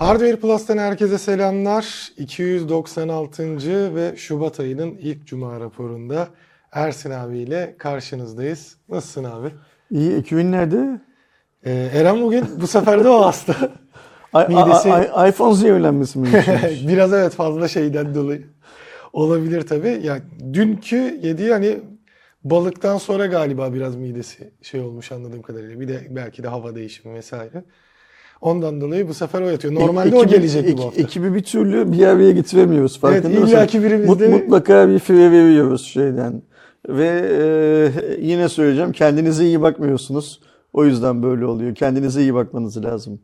Hardware Plus'tan herkese selamlar. 296. ve Şubat ayının ilk cuma raporunda Ersin abiyle karşınızdayız. Nasılsın abi? İyi, ekibin nerede? Ee, Eren bugün bu sefer de o hasta. Midesi- iPhone zehirlenmesi mi? Biraz evet fazla şeyden dolayı olabilir tabii. Ya dünkü yediği hani balıktan sonra galiba biraz midesi şey olmuş anladığım kadarıyla. Bir de belki de hava değişimi vesaire. Ondan dolayı bu sefer o yatıyor. Normalde o Ekibi- gelecekti bu ek- hafta. Ekibi bir türlü bir araya getiremiyoruz. Farkında Evet, illaki birimiz Mut- de- mutlaka bir fire veriyoruz şeyden. Ve e, yine söyleyeceğim kendinize iyi bakmıyorsunuz. O yüzden böyle oluyor. Kendinize iyi bakmanız lazım.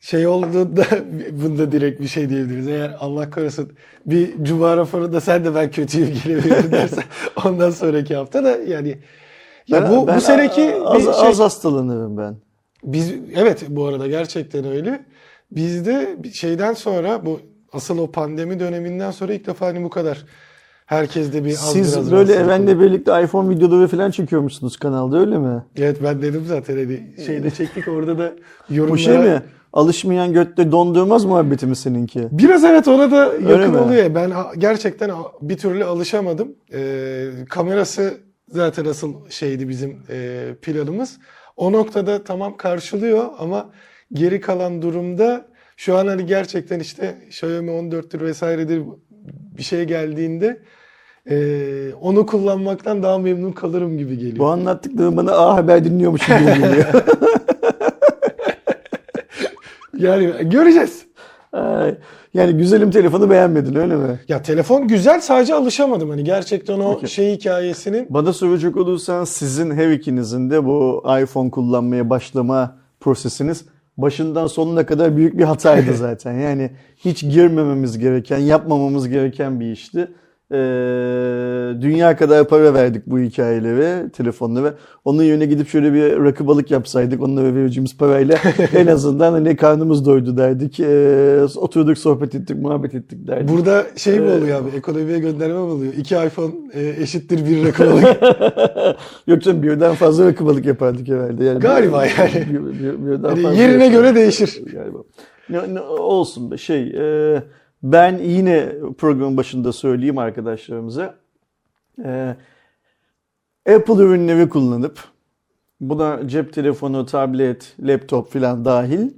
Şey olduğunda bunda direkt bir şey diyebiliriz. Eğer Allah korusun bir cuma raporunda sen de ben kötüyüm gelebilirim dersen ondan sonraki hafta da yani ya Ben- bu ben bu seneki az, şey, az hastalanırım ben. Biz evet bu arada gerçekten öyle. Bizde şeyden sonra bu asıl o pandemi döneminden sonra ilk defa hani bu kadar herkeste bir az Siz biraz böyle rahatsızlık Eren'le birlikte iPhone videoları falan çekiyormuşsunuz kanalda öyle mi? Evet ben dedim zaten hani şeyde çektik orada da yorumlara. Bu şey mi? Alışmayan götte dondurmaz muhabbeti mi seninki? Biraz evet ona da Öyle yakın mi? oluyor. Ben gerçekten bir türlü alışamadım. Ee, kamerası zaten asıl şeydi bizim e, planımız. O noktada tamam karşılıyor ama geri kalan durumda şu an hani gerçekten işte Xiaomi 14'tür vesairedir bir şey geldiğinde e, onu kullanmaktan daha memnun kalırım gibi geliyor. Bu anlattıklarım bana A Haber dinliyormuş gibi geliyor. Yani göreceğiz. Yani güzelim telefonu beğenmedin öyle mi? Ya telefon güzel sadece alışamadım. Hani gerçekten o Okey. şey hikayesinin Bana soracak olursan sizin her ikinizin de bu iPhone kullanmaya başlama prosesiniz başından sonuna kadar büyük bir hataydı zaten. Yani hiç girmememiz gereken, yapmamamız gereken bir işti. Ee, dünya kadar para verdik bu hikayelere, telefonlara. Onun yerine gidip şöyle bir rakı balık yapsaydık, onlara vereceğimiz parayla en azından hani karnımız doydu derdik. Ee, oturduk, sohbet ettik, muhabbet ettik derdik. Burada şey mi Ee, oluyor abi? Ekonomiye gönderme mi oluyor? İki iPhone e, eşittir bir rakamalık. Yok canım birden fazla rakı balık yapardık herhalde. Yani Galiba yani. Bir, bir- birden Hani fazla yerine yapardık göre değişir. Galiba. Ne, ne- olsun be şey. e, ben yine programın başında söyleyeyim arkadaşlarımıza. E, Apple ürünleri kullanıp buna cep telefonu, tablet, laptop filan dahil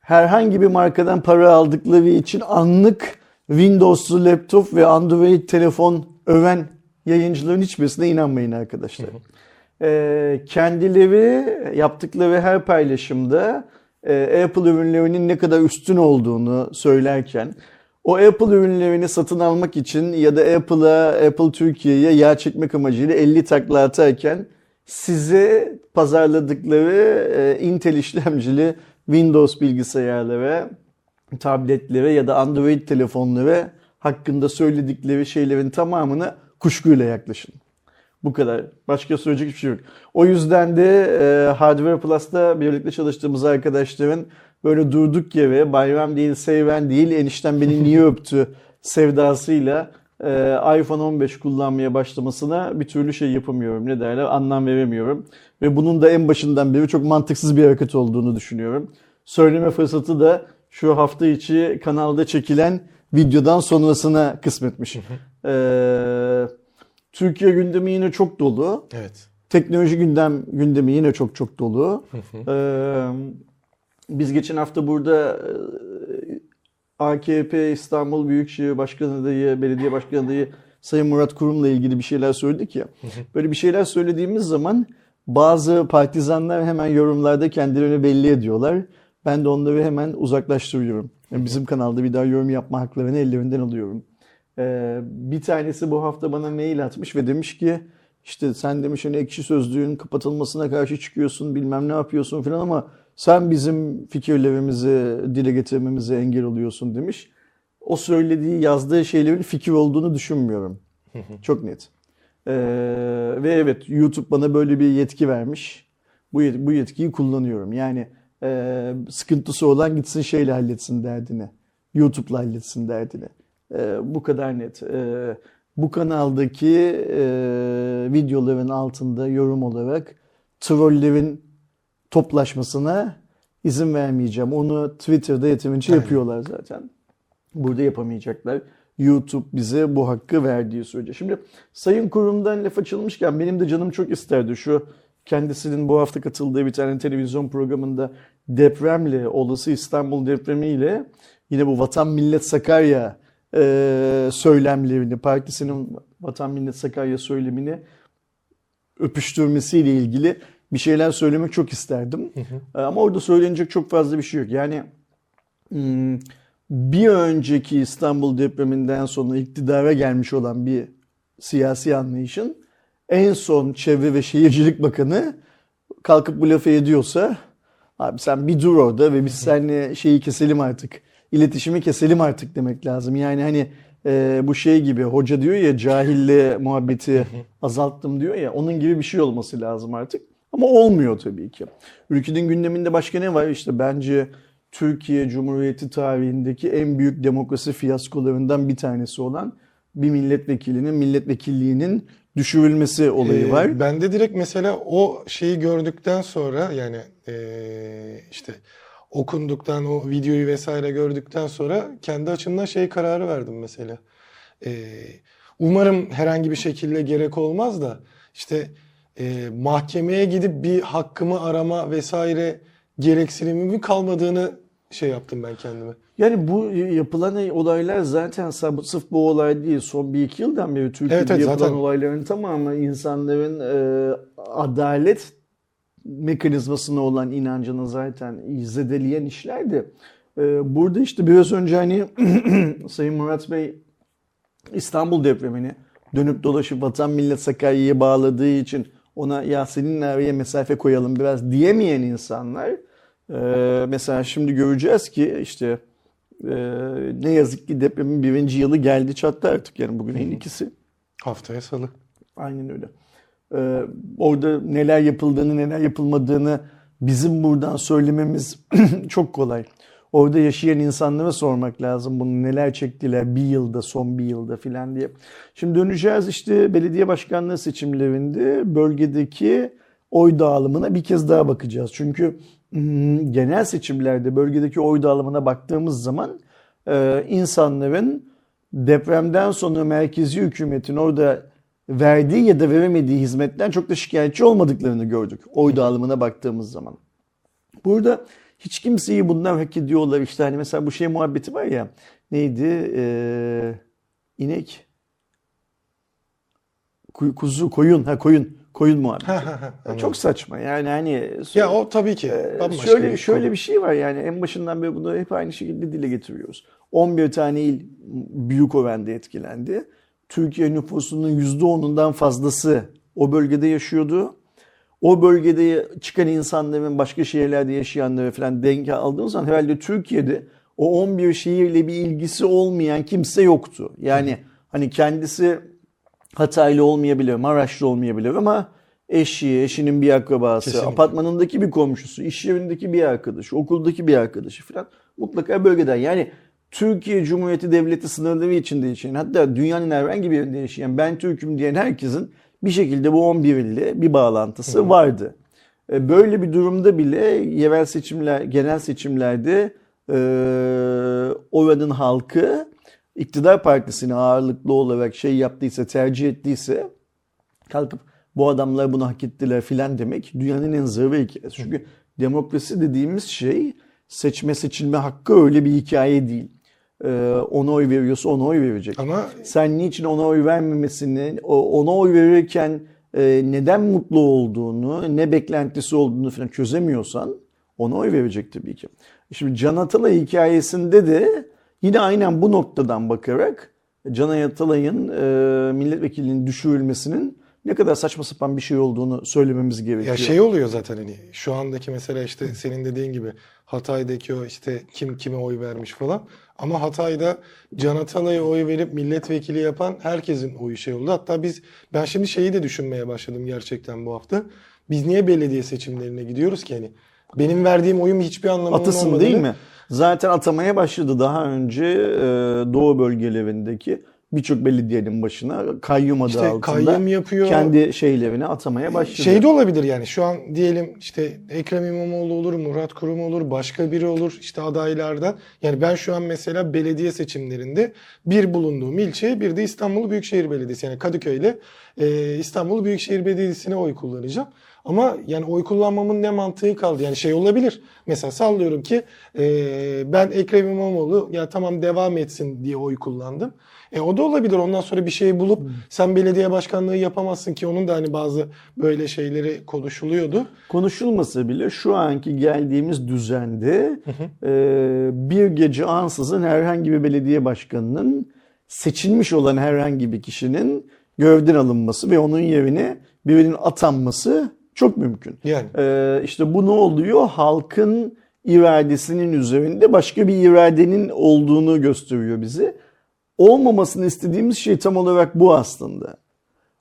herhangi bir markadan para aldıkları için anlık Windows'lu laptop ve Android telefon öven yayıncıların hiçbirisine inanmayın arkadaşlar. Ee, kendileri yaptıkları her paylaşımda e, Apple ürünlerinin ne kadar üstün olduğunu söylerken o Apple ürünlerini satın almak için ya da Apple'a, Apple Türkiye'ye yağ çekmek amacıyla 50 takla atarken size pazarladıkları e, Intel işlemcili Windows bilgisayarlara, tabletlere ya da Android telefonlara hakkında söyledikleri şeylerin tamamına kuşkuyla yaklaşın. Bu kadar. Başka söyleyecek hiçbir şey yok. O yüzden de e, Hardware Plus'ta birlikte çalıştığımız arkadaşların böyle durduk yere bayram değil, seyven değil, enişten beni niye öptü sevdasıyla e, iPhone 15 kullanmaya başlamasına bir türlü şey yapamıyorum. Ne derler? Anlam veremiyorum. Ve bunun da en başından beri çok mantıksız bir hareket olduğunu düşünüyorum. Söyleme fırsatı da şu hafta içi kanalda çekilen videodan sonrasına kısmetmiş. Eee Türkiye gündemi yine çok dolu. Evet. Teknoloji gündem gündemi yine çok çok dolu. Ee, biz geçen hafta burada e, AKP İstanbul Büyükşehir Başkanı adayı, belediye başkanı adayı Sayın Murat Kurum'la ilgili bir şeyler söyledik ya. Böyle bir şeyler söylediğimiz zaman bazı partizanlar hemen yorumlarda kendilerini belli ediyorlar. Ben de onları hemen uzaklaştırıyorum. Yani bizim kanalda bir daha yorum yapma haklarını ellerinden alıyorum. Ee, bir tanesi bu hafta bana mail atmış ve demiş ki işte sen demiş hani ekşi sözlüğün kapatılmasına karşı çıkıyorsun bilmem ne yapıyorsun falan ama sen bizim fikirlerimizi dile getirmemize engel oluyorsun demiş. O söylediği yazdığı şeylerin fikir olduğunu düşünmüyorum. Çok net. Ee, ve evet YouTube bana böyle bir yetki vermiş. Bu, yet- bu yetkiyi kullanıyorum. Yani e, sıkıntısı olan gitsin şeyle halletsin derdini. YouTube'la halletsin derdini. E, bu kadar net. E, bu kanaldaki e, videoların altında yorum olarak trollerin toplaşmasına izin vermeyeceğim. Onu Twitter'da yeterince Aynen. yapıyorlar zaten. Burada yapamayacaklar. YouTube bize bu hakkı verdiği sürece. Şimdi Sayın Kurum'dan laf açılmışken benim de canım çok isterdi şu kendisinin bu hafta katıldığı bir tane televizyon programında depremle, olası İstanbul depremiyle yine bu Vatan Millet Sakarya e, söylemlerini, partisinin Vatan Millet Sakarya söylemini öpüştürmesiyle ilgili bir şeyler söylemek çok isterdim. Ama orada söylenecek çok fazla bir şey yok. Yani hmm, bir önceki İstanbul depreminden sonra iktidara gelmiş olan bir siyasi anlayışın en son Çevre ve Şehircilik Bakanı kalkıp bu lafı ediyorsa abi sen bir dur orada ve biz seninle şeyi keselim artık. İletişimi keselim artık demek lazım. Yani hani e, bu şey gibi hoca diyor ya cahille muhabbeti azalttım diyor ya onun gibi bir şey olması lazım artık. Ama olmuyor tabii ki. Ülkenin gündeminde başka ne var? İşte bence Türkiye Cumhuriyeti tarihindeki en büyük demokrasi fiyaskolarından bir tanesi olan bir milletvekilinin milletvekilliğinin düşürülmesi olayı Ee, var. Ben de direkt mesela o şeyi gördükten sonra yani ee, işte okunduktan o videoyu vesaire gördükten sonra kendi açımdan şey kararı verdim mesela. Ee, umarım herhangi bir şekilde gerek olmaz da işte ee, mahkemeye gidip bir hakkımı arama vesaire gereksinimimin kalmadığını şey yaptım ben kendime. Yani bu yapılan olaylar zaten sırf bu olay değil. Son bir iki yıldan beri Türkiye'de Evet, evet, yapılan zaten. olayların tamamı insanların e, adalet mekanizmasına olan inancını zaten zedeleyen işlerdi. E, burada işte biraz önce hani Sayın Murat Bey İstanbul depremini dönüp dolaşıp Vatan Millet Sakarya'ya bağladığı için ona ya seninle araya mesafe koyalım biraz diyemeyen insanlar e, mesela şimdi göreceğiz ki işte e, ne yazık ki depremin birinci yılı geldi çattı artık yani bugün en ikisi. Haftaya salı. Aynen öyle. Ee, orada neler yapıldığını, neler yapılmadığını bizim buradan söylememiz çok kolay. Orada yaşayan insanlara sormak lazım bunu neler çektiler bir yılda, son bir yılda filan diye. Şimdi döneceğiz işte belediye başkanlığı seçimlerinde bölgedeki oy dağılımına bir kez daha bakacağız. Çünkü hmm, genel seçimlerde bölgedeki oy dağılımına baktığımız zaman e, insanların depremden sonra merkezi hükümetin orada verdiği ya da veremediği hizmetten çok da şikayetçi olmadıklarını gördük oy dağılımına baktığımız zaman. Burada hiç kimseyi bundan hak ediyorlar işte hani mesela bu şey muhabbeti var ya neydi ee, inek Ku- kuzu koyun ha koyun koyun muhabbeti. Çok saçma yani hani Ya o tabii ki ee, şöyle bir şöyle konu. bir şey var yani en başından beri bunu hep aynı şekilde dile getiriyoruz. 11 tane il büyük oranda etkilendi. Türkiye nüfusunun %10'undan fazlası o bölgede yaşıyordu. O bölgede çıkan insanların başka şehirlerde yaşayanları falan denk aldığımız zaman herhalde Türkiye'de o 11 şehirle bir ilgisi olmayan kimse yoktu. Yani hani kendisi Hataylı olmayabilir, Maraşlı olmayabilir ama eşi, eşinin bir akrabası, Kesinlikle. apartmanındaki bir komşusu, iş yerindeki bir arkadaşı, okuldaki bir arkadaşı falan mutlaka bölgeden. Yani Türkiye Cumhuriyeti Devleti sınırları içinde yaşayan hatta dünyanın herhangi bir yerinde yaşayan ben Türk'üm diyen herkesin bir şekilde bu 11 ile bir bağlantısı vardı. E, Böyle bir durumda bile yerel seçimler, genel seçimlerde e, oranın halkı iktidar partisine ağırlıklı olarak şey yaptıysa, tercih ettiyse kalkıp bu adamlar bunu hak ettiler filan demek dünyanın en zırva hikayesi. Çünkü demokrasi dediğimiz şey seçme seçilme hakkı öyle bir hikaye değil. Ee, ona oy veriyorsa ona oy verecek. Ama Sen niçin ona oy vermemesini, ona oy verirken e, neden mutlu olduğunu, ne beklentisi olduğunu falan çözemiyorsan ona oy verecek tabii ki. Şimdi Can Atalay hikayesinde de yine aynen bu noktadan bakarak Can Atalay'ın e, milletvekilinin düşürülmesinin ne kadar saçma sapan bir şey olduğunu söylememiz gerekiyor. ya şey oluyor zaten hani şu andaki mesela işte senin dediğin gibi Hatay'daki o işte kim kime oy vermiş falan. Ama Hatay'da Can Atalay'a oy verip milletvekili yapan herkesin oyu şey oldu. Hatta biz ben şimdi şeyi de düşünmeye başladım gerçekten bu hafta. Biz niye belediye seçimlerine gidiyoruz ki hani? Benim verdiğim oyun hiçbir anlamının Atasın olmadığını. değil mi? Zaten atamaya başladı daha önce e, Doğu bölgelerindeki birçok belediyenin başına kayyum adı İşte altında kayyum yapıyor. kendi şeylerini atamaya başladı. Şey de olabilir yani şu an diyelim işte Ekrem İmamoğlu olur, Murat Kurum olur, başka biri olur işte adaylardan. Yani ben şu an mesela belediye seçimlerinde bir bulunduğum ilçeye bir de İstanbul Büyükşehir Belediyesi yani Kadıköy'le e, İstanbul Büyükşehir Belediyesi'ne oy kullanacağım. Ama yani oy kullanmamın ne mantığı kaldı? Yani şey olabilir. Mesela sallıyorum ki e, ben Ekrem İmamoğlu ya tamam devam etsin diye oy kullandım. E o da olabilir. Ondan sonra bir şey bulup sen belediye başkanlığı yapamazsın ki onun da hani bazı böyle şeyleri konuşuluyordu. Konuşulmasa bile şu anki geldiğimiz düzende e, bir gece ansızın herhangi bir belediye başkanının seçilmiş olan herhangi bir kişinin görevden alınması ve onun yerine birinin atanması çok mümkün. Yani Ee, işte bu ne oluyor? Halkın iradesinin üzerinde başka bir iradenin olduğunu gösteriyor bize. Olmamasını istediğimiz şey tam olarak bu aslında.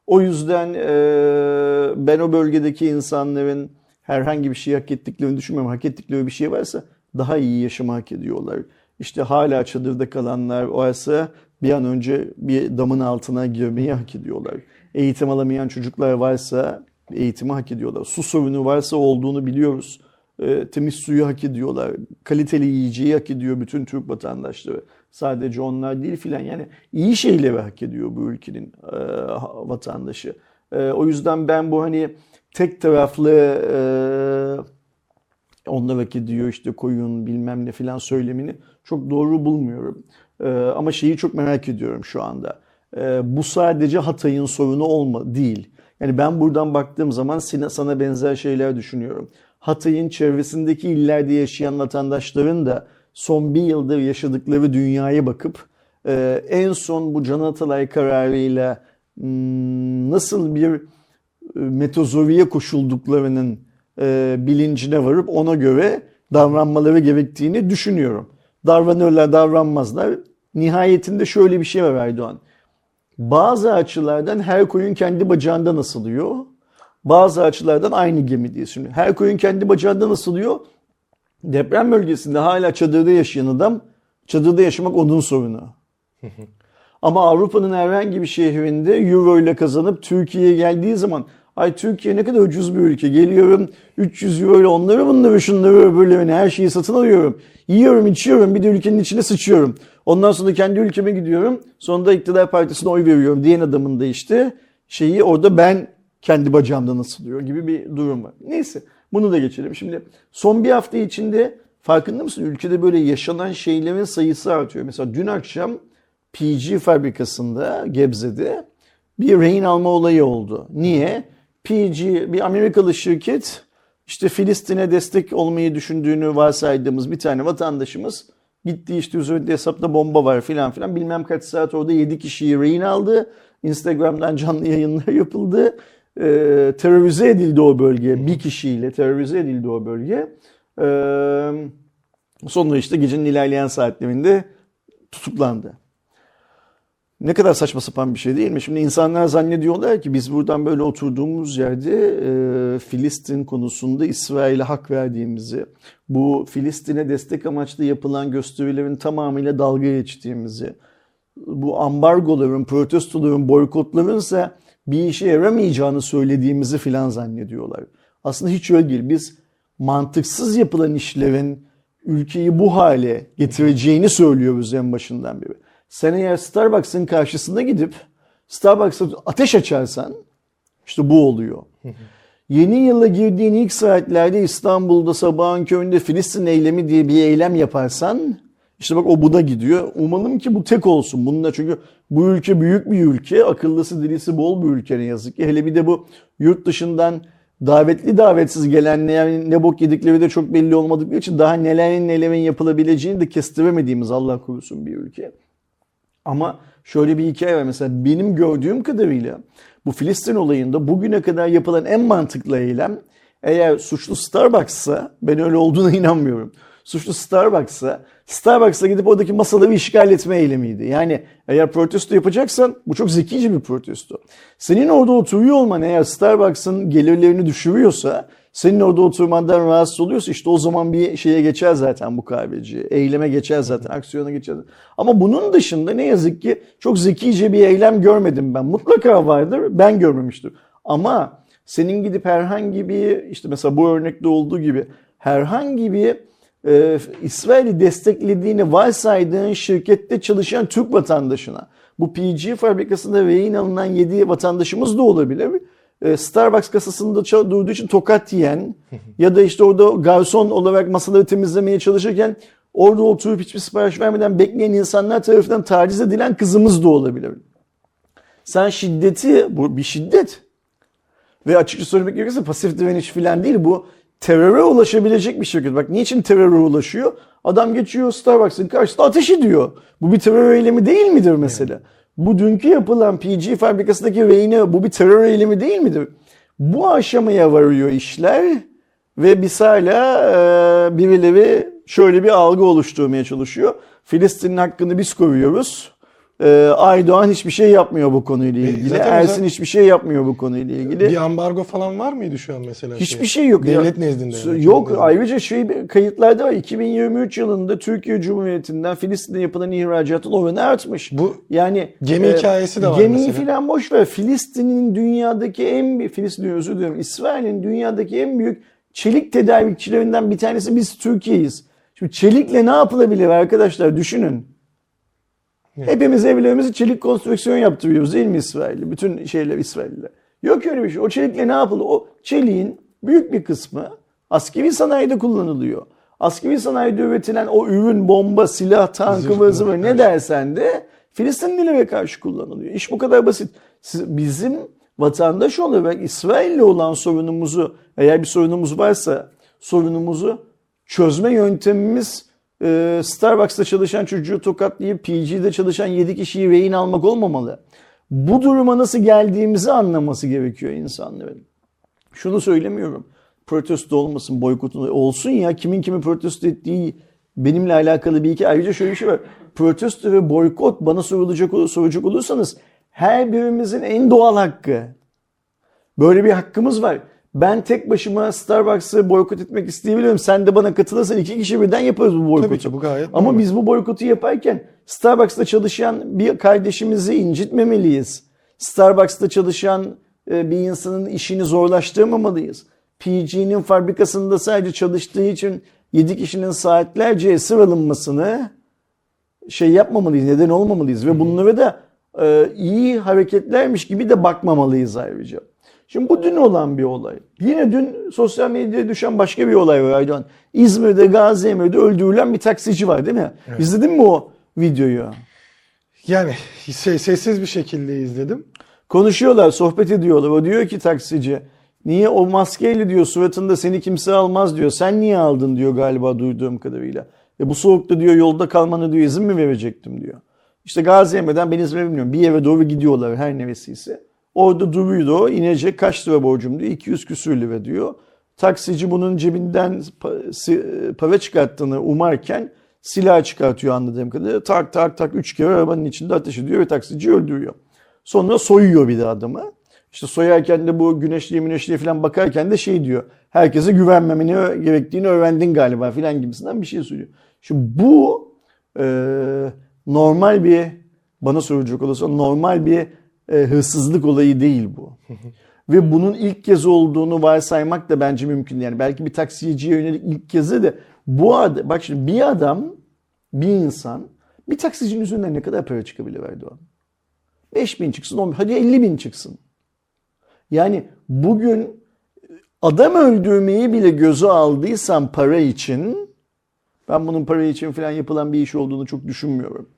O yüzden e, ben o bölgedeki insanların herhangi bir şey hak ettiklerini düşünmüyorum. Hak ettikleri bir şey varsa daha iyi yaşamı hak ediyorlar. İşte hala çadırda kalanlar varsa bir an önce bir damın altına girmeyi hak ediyorlar. Eğitim alamayan çocuklar varsa eğitimi hak ediyorlar. Su sorunu varsa olduğunu biliyoruz. E, temiz suyu hak ediyorlar. Kaliteli yiyeceği hak ediyor bütün Türk vatandaşları. Sadece onlar değil filan. Yani iyi şeyleri hak ediyor bu ülkenin e, vatandaşı. E, o yüzden ben bu hani tek taraflı onlar hak ediyor işte koyun bilmem ne filan söylemini çok doğru bulmuyorum. Ama şeyi çok merak ediyorum şu anda. Bu sadece Hatay'ın sorunu olma değil. Yani ben buradan baktığım zaman sana, benzer şeyler düşünüyorum. Hatay'ın çevresindeki illerde yaşayan vatandaşların da son bir yıldır yaşadıkları dünyaya bakıp e, en son bu Can Atalay kararıyla hmm, nasıl bir e, metozoriye koşulduklarının e, bilincine varıp ona göre davranmaları gerektiğini düşünüyorum. Davranırlar davranmazlar. Nihayetinde şöyle bir şey var Erdoğan. Bazı açılardan her koyun kendi bacağından asılıyor. Bazı açılardan aynı gemideyiz. Şimdi her koyun kendi bacağından asılıyor. Deprem bölgesinde hala çadırda yaşayan adam çadırda yaşamak onun sorunu. Ama Avrupa'nın herhangi bir şehrinde euro ile kazanıp Türkiye'ye geldiği zaman ay Türkiye ne kadar ucuz bir ülke. Geliyorum 300 euro ile onları bunları şunları öbürlerini her şeyi satın alıyorum. Yiyorum içiyorum bir de ülkenin içine sıçıyorum. Ondan sonra kendi ülkeme gidiyorum. Sonunda iktidar partisine oy veriyorum diyen adamın da işte şeyi orada ben kendi bacağımdan asılıyor gibi bir durum var. Neyse bunu da geçelim. Şimdi son bir hafta içinde farkında mısın? Ülkede böyle yaşanan şeylerin sayısı artıyor. Mesela dün akşam PG fabrikasında Gebze'de bir rehin alma olayı oldu. Niye? PG bir Amerikalı şirket işte Filistin'e destek olmayı düşündüğünü varsaydığımız bir tane vatandaşımız gitti işte üzerinde hesapta bomba var filan filan bilmem kaç saat orada 7 kişiyi rehin aldı. Instagram'dan canlı yayınlar yapıldı. Ee, terörize edildi o bölge. Bir kişiyle terörize edildi o bölge. Ee, sonra işte gecenin ilerleyen saatlerinde tutuklandı. Ne kadar saçma sapan bir şey değil mi? Şimdi insanlar zannediyorlar ki biz buradan böyle oturduğumuz yerde e, Filistin konusunda İsrail'e hak verdiğimizi, bu Filistin'e destek amaçlı yapılan gösterilerin tamamıyla dalga geçtiğimizi, bu ambargoların, protestoların, boykotların ise bir işe yaramayacağını söylediğimizi filan zannediyorlar. Aslında hiç öyle değil. Biz mantıksız yapılan işlerin ülkeyi bu hale getireceğini söylüyoruz en başından beri. Sen eğer Starbucks'ın karşısına gidip Starbucks'a ateş açarsan işte bu oluyor. Yeni yıla girdiğin ilk saatlerde İstanbul'da sabahın köründe Filistin eylemi diye bir eylem yaparsan işte bak o bu da gidiyor. Umalım ki bu tek olsun. Bununla çünkü bu ülke büyük bir ülke. Akıllısı dilisi bol bir ülke ne yazık ki. Hele bir de bu yurt dışından davetli davetsiz gelenlerin ne bok yedikleri de çok belli olmadıkları için daha nelerin nelerin yapılabileceğini de kestiremediğimiz Allah korusun bir ülke. Ama şöyle bir hikaye var. Mesela benim gördüğüm kadarıyla bu Filistin olayında bugüne kadar yapılan en mantıklı eylem eğer suçlu Starbucks'sa ben öyle olduğuna inanmıyorum. Suçlu Starbucks'sa Starbucks'a gidip oradaki masaları işgal etme eylemiydi. Yani eğer protesto yapacaksan bu çok zekice bir protesto. Senin orada oturuyor olman eğer Starbucks'ın gelirlerini düşürüyorsa Senin orada oturmandan rahatsız oluyorsa işte o zaman bir şeye geçer zaten bu kahveci. Eyleme geçer zaten, aksiyona geçer. Ama bunun dışında ne yazık ki çok zekice bir eylem görmedim ben. Mutlaka vardır, ben görmemiştim. Ama senin gidip herhangi bir işte mesela bu örnekte olduğu gibi herhangi bir e, İsrail'i desteklediğini varsaydığın şirkette çalışan Türk vatandaşına bu PG fabrikasında rehin alınan 7 vatandaşımız da olabilir. E, Starbucks kasasında durduğu için tokat yiyen ya da işte orada garson olarak masaları temizlemeye çalışırken orada oturup hiçbir sipariş vermeden bekleyen insanlar tarafından taciz edilen kızımız da olabilir. Sen şiddeti, bu bir şiddet. Ve açıkça söylemek gerekirse pasif direniş falan değil bu teröre ulaşabilecek bir şirket. Bak niçin teröre ulaşıyor? Adam geçiyor Starbucks'ın karşısında ateş ediyor. Bu bir terör eylemi değil midir mesela? Bu dünkü yapılan PG fabrikasındaki reyne bu bir terör eylemi değil midir? Bu aşamaya varıyor işler ve biz hala e, birileri şöyle bir algı oluşturmaya çalışıyor. Filistin'in hakkını biz koruyoruz. E, Aydoğan hiçbir şey yapmıyor bu konuyla ilgili. zaten Ersin zaten- hiçbir şey yapmıyor bu konuyla ilgili. Bir ambargo falan var mıydı şu an mesela? Hiçbir şeye? şey yok. Devlet Ya- nezdinde. yani, Yok nezdinde. ayrıca şey kayıtlarda var. 2023 yılında Türkiye Cumhuriyeti'nden Filistin'e yapılan ihracatın oranı artmış. Bu yani gemi hikayesi de var Gemiyi mesela. falan boş ver. Filistin'in dünyadaki en büyük Filistin diyorum, özür dilerim. İsrail'in dünyadaki en büyük çelik tedarikçilerinden bir tanesi biz Türkiye'yiz. Şimdi çelikle ne yapılabilir arkadaşlar düşünün. Hepimiz evlerimizi çelik konstrüksiyon yaptırıyoruz değil mi İsrail'le? Bütün şeyler İsrail'le. Yok öyle bir şey. O çelikle ne yapılır? O çeliğin büyük bir kısmı askeri sanayide kullanılıyor. Askeri sanayide üretilen o ürün, bomba, silah, tankı, vızı ne evet. dersen de Filistinlilere karşı kullanılıyor. İş bu kadar basit. Siz- Bizim vatandaş olarak İsrail'le olan sorunumuzu, eğer bir sorunumuz varsa sorunumuzu çözme yöntemimiz e, Starbucks'ta çalışan çocuğu tokatlayıp PG'de çalışan 7 kişiyi rehin almak olmamalı. Bu duruma nasıl geldiğimizi anlaması gerekiyor insanların. Şunu söylemiyorum. Protesto olmasın, boykot olsun ya. Kimin kimi protesto ettiği benimle alakalı bir iki. Ayrıca şöyle bir şey var. Protesto ve boykot bana sorulacak, soracak olursanız her birimizin en doğal hakkı. Böyle bir hakkımız var. Ben tek başıma Starbucks'ı boykot etmek isteyebilirim. Sen de bana katılırsan iki kişi birden yaparız bu boykotu. Tabii ki bu gayet Ama normal. biz bu boykotu yaparken Starbucks'ta çalışan bir kardeşimizi incitmemeliyiz. Starbucks'ta çalışan e, bir insanın işini zorlaştırmamalıyız. PG'nin fabrikasında sadece çalıştığı için 7 kişinin saatlerce esir alınmasını şey yapmamalıyız, neden olmamalıyız ve bunlara da e, iyi hareketlermiş gibi de bakmamalıyız ayrıca. Şimdi bu dün olan bir olay. Yine dün sosyal medyaya düşen başka bir olay var Aydoğan. İzmir'de Gazi Emir'de öldürülen bir taksici var değil mi? İzledin mi o videoyu? Yani se- sessiz bir şekilde izledim. Konuşuyorlar, sohbet ediyorlar. O diyor ki taksici, niye o maskeyle diyor suratında seni kimse almaz diyor. Sen niye aldın diyor galiba duyduğum kadarıyla. E bu soğukta diyor yolda kalmanı diyor izin mi verecektim diyor. İşte Gazi Emir'den ben İzmir'e bilmiyorum. Bir eve doğru gidiyorlar her nevesiyse. Orada duruyor inecek kaç lira borcum diyor. 200 küsür lira diyor. Taksici bunun cebinden para çıkarttığını umarken silah çıkartıyor anladığım kadarıyla. Tak tak tak üç kere arabanın içinde ateş ediyor ve taksici öldürüyor. Sonra soyuyor bir de adamı. İşte soyarken de bu güneşliye güneşliye falan bakarken de şey diyor. Herkese güvenmemeni gerektiğini öğrendin galiba falan gibisinden bir şey söylüyor. Şimdi bu e, normal bir bana soracak olursa normal bir e, hırsızlık olayı değil bu. Ve bunun ilk kez olduğunu varsaymak da bence mümkün. Yani belki bir taksiciye yönelik ilk kezi de bu adam, bak şimdi bir adam, bir insan bir taksicinin üzerinden ne kadar para çıkabilir Erdoğan? 5 bin çıksın, 10 bin, hadi 50 bin çıksın. Yani bugün adam öldürmeyi bile göze aldıysan para için, ben bunun para için falan yapılan bir iş olduğunu çok düşünmüyorum.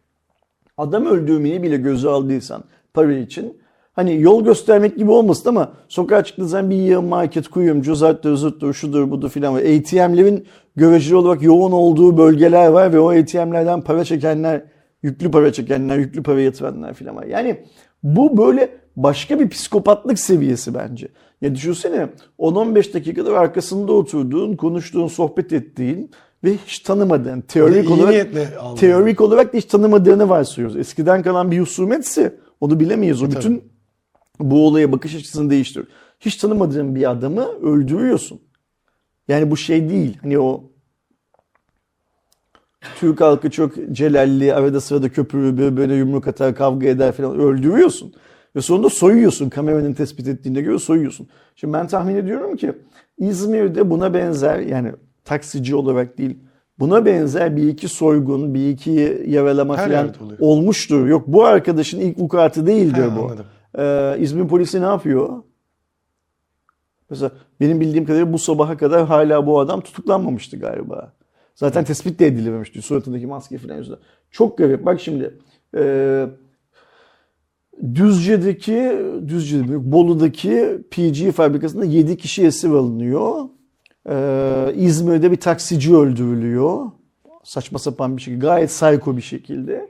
Adam öldürmeyi bile göze aldıysan para için, hani yol göstermek gibi olmasın ama sokağa çıktığın zaman bir yığın market, kuyumcu, zarttır, zırttır, şudur budur filan var. ATM'lerin göreceli olarak yoğun olduğu bölgeler var ve o ATM'lerden para çekenler, yüklü para çekenler, yüklü para yatıranlar filan var. Yani bu böyle başka bir psikopatlık seviyesi bence. Ya düşünsene 10-15 dakikadır arkasında oturduğun, konuştuğun, sohbet ettiğin ve hiç tanımadığın, teorik olarak teorik olarak da hiç tanımadığını varsayıyoruz. Eskiden kalan bir husumetse onu bilemeyiz. O tabii. bütün bu olaya bakış açısını değiştiriyor. Hiç tanımadığın bir adamı öldürüyorsun. Yani bu şey değil. Hani o Türk halkı çok celalli, arada sırada köpürür, böyle, yumruk atar, kavga eder falan öldürüyorsun. Ve sonunda soyuyorsun. Kameranın tespit ettiğinde göre soyuyorsun. Şimdi ben tahmin ediyorum ki İzmir'de buna benzer yani taksici olarak değil buna benzer bir iki soygun, bir iki yaralama Her falan olmuştur. Yok bu arkadaşın ilk vukuatı değildir Ha, bu. anladım. Ee, İzmir polisi ne yapıyor? Mesela benim bildiğim kadarıyla bu sabaha kadar hala bu adam tutuklanmamıştı galiba. Zaten tespit de edilememişti suratındaki maske falan yüzünden. Çok garip. Bak şimdi e, Düzce'deki, Düzce'de Bolu'daki PG fabrikasında 7 kişi esir alınıyor. E, İzmir'de bir taksici öldürülüyor. Saçma sapan bir şekilde. Gayet psycho bir şekilde.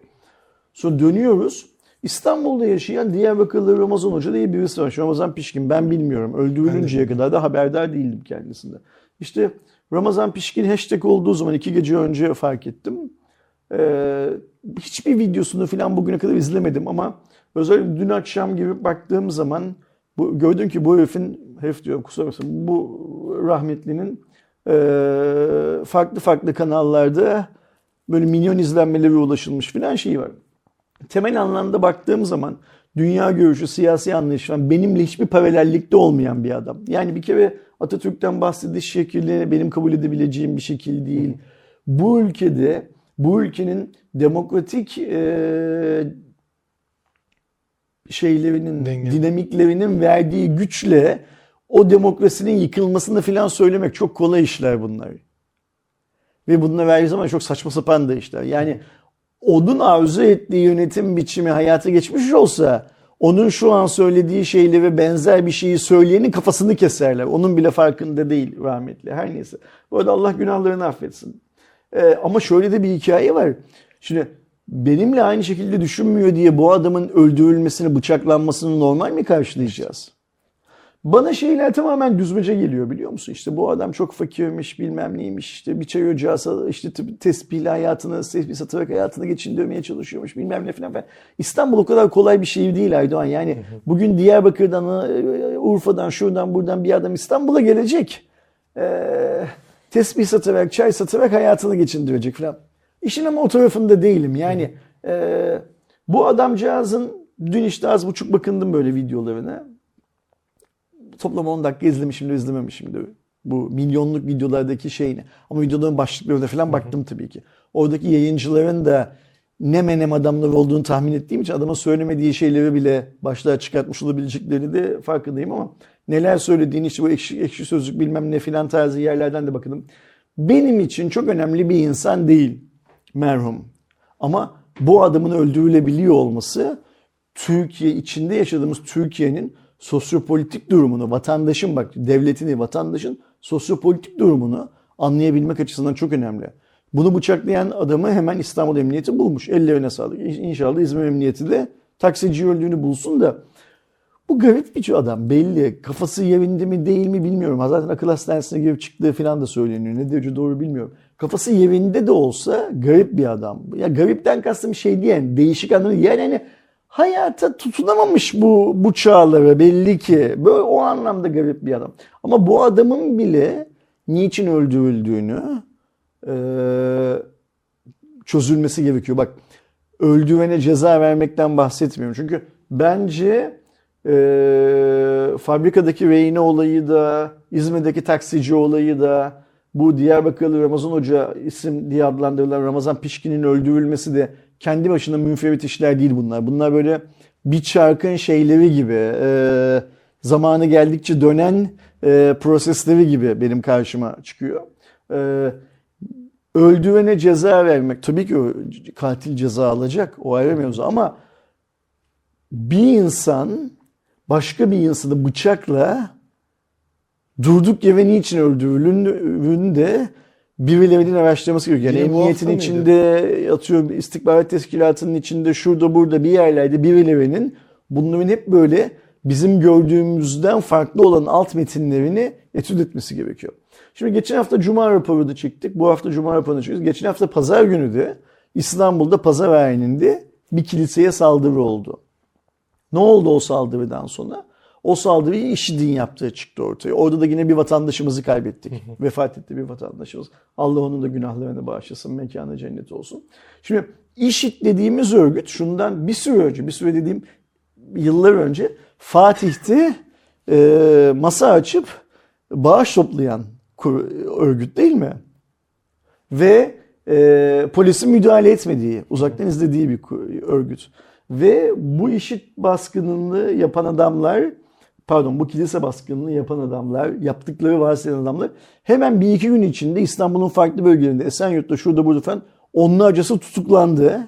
Sonra dönüyoruz. İstanbul'da yaşayan Diyarbakırlı Ramazan Hoca diye birisi var. Ramazan Pişkin ben bilmiyorum. Öldürülünceye kadar da haberdar değildim kendisinde. İşte Ramazan Pişkin hashtag olduğu zaman iki gece önce fark ettim. Ee, hiçbir videosunu falan bugüne kadar izlemedim ama özellikle dün akşam gibi baktığım zaman bu, gördüm ki bu herifin, herif diyorum kusura bakmasın, bu rahmetlinin e, farklı farklı kanallarda böyle milyon izlenmeleri ulaşılmış filan şeyi var temel anlamda baktığım zaman dünya görüşü, siyasi anlayış falan benimle hiçbir paralellikte olmayan bir adam. Yani bir kere Atatürk'ten bahsediş şekli benim kabul edebileceğim bir şekil değil. Bu ülkede, bu ülkenin demokratik e, şeylerinin, Denge. dinamiklerinin verdiği güçle o demokrasinin yıkılmasını falan söylemek çok kolay işler bunlar. Ve bununla verdiği zaman çok saçma sapan da işler. Yani onun arzu ettiği yönetim biçimi hayata geçmiş olsa onun şu an söylediği şeyleri benzer bir şeyi söyleyenin kafasını keserler. Onun bile farkında değil rahmetli. Her neyse. Bu arada Allah günahlarını affetsin. Ee, ama şöyle de bir hikaye var. Şimdi benimle aynı şekilde düşünmüyor diye bu adamın öldürülmesini, bıçaklanmasını normal mi karşılayacağız? Bana şeyler tamamen düzmece geliyor biliyor musun? İşte bu adam çok fakirmiş bilmem neymiş işte bir çay ocağı işte tespihle hayatını, tesbih satarak hayatını geçindirmeye çalışıyormuş bilmem ne falan falan. İstanbul o kadar kolay bir şey değil Aydoğan. Yani bugün Diyarbakır'dan, e, Urfa'dan, şuradan buradan bir adam İstanbul'a gelecek. Ee, tesbih satarak, çay satarak hayatını geçindirecek falan. İşin ama o tarafında değilim. Yani e, bu adamcağızın dün işte az buçuk bakındım böyle videolarına toplam 10 dakika izlemişim de izlememişim de bu milyonluk videolardaki şeyini. Ama videoların başlıklarına falan baktım tabii ki. Oradaki yayıncıların da ne menem adamlar olduğunu tahmin ettiğim için adama söylemediği şeyleri bile başlığa çıkartmış olabileceklerini de farkındayım ama neler söylediğini işte bu ekşi, ekşi sözlük bilmem ne filan tarzı yerlerden de bakındım. Benim için çok önemli bir insan değil merhum. Ama bu adamın öldürülebiliyor olması Türkiye içinde yaşadığımız Türkiye'nin sosyopolitik durumunu, vatandaşın bak devletini, vatandaşın sosyopolitik durumunu anlayabilmek açısından çok önemli. Bunu bıçaklayan adamı hemen İstanbul Emniyeti bulmuş. Ellerine sağlık. İnşallah İzmir Emniyeti de taksici öldüğünü bulsun da bu garip bir adam belli. Kafası yerinde mi değil mi bilmiyorum. Zaten akıl hastanesine girip çıktığı falan da söyleniyor. Ne derece doğru bilmiyorum. Kafası yerinde de olsa garip bir adam. Ya garipten kastım şey diyen değişik anlamda yani hani hayata tutunamamış bu bu çağlara belli ki. Böyle o anlamda garip bir adam. Ama bu adamın bile niçin öldürüldüğünü e, çözülmesi gerekiyor. Bak öldürene ceza vermekten bahsetmiyorum. Çünkü bence e, fabrikadaki rehine olayı da, İzmir'deki taksici olayı da, bu Diyarbakırlı Ramazan Hoca isim diye adlandırılan Ramazan Pişkin'in öldürülmesi de kendi başına münferit işler değil bunlar. Bunlar böyle bir çarkın şeyleri gibi, e, zamanı geldikçe dönen e, prosesleri gibi benim karşıma çıkıyor. E, öldürene ceza vermek, tabii ki katil ceza alacak, o ayrı mevzu ama bir insan başka bir insanı bıçakla durduk yere niçin öldürüldüğünü de birilerinin araştırması gerekiyor. Yani bu emniyetin içinde atıyor istihbarat teşkilatının içinde şurada burada bir yerlerde birilerinin bunların hep böyle bizim gördüğümüzden farklı olan alt metinlerini etüt etmesi gerekiyor. Şimdi geçen hafta Cuma raporu da çektik. Bu hafta Cuma raporunu çekiyoruz. Geçen hafta Pazar günü de İstanbul'da Pazar ayininde bir kiliseye saldırı oldu. Ne oldu o saldırıdan sonra? O saldırıyı IŞİD'in yaptığı çıktı ortaya. Orada da yine bir vatandaşımızı kaybettik. Vefat etti bir vatandaşımız. Allah onun da günahlarını bağışlasın, mekanı cennet olsun. Şimdi IŞİD dediğimiz örgüt şundan bir süre önce, bir süre dediğim yıllar önce Fatih'te e, masa açıp bağış toplayan kur- örgüt değil mi? Ve e, polisin müdahale etmediği, uzaktan izlediği bir örgüt. Ve bu işit baskınını yapan adamlar, pardon bu kilise baskınını yapan adamlar, yaptıkları varsayan adamlar hemen bir iki gün içinde İstanbul'un farklı bölgelerinde, Esenyurt'ta, şurada burada falan onlarcası tutuklandı.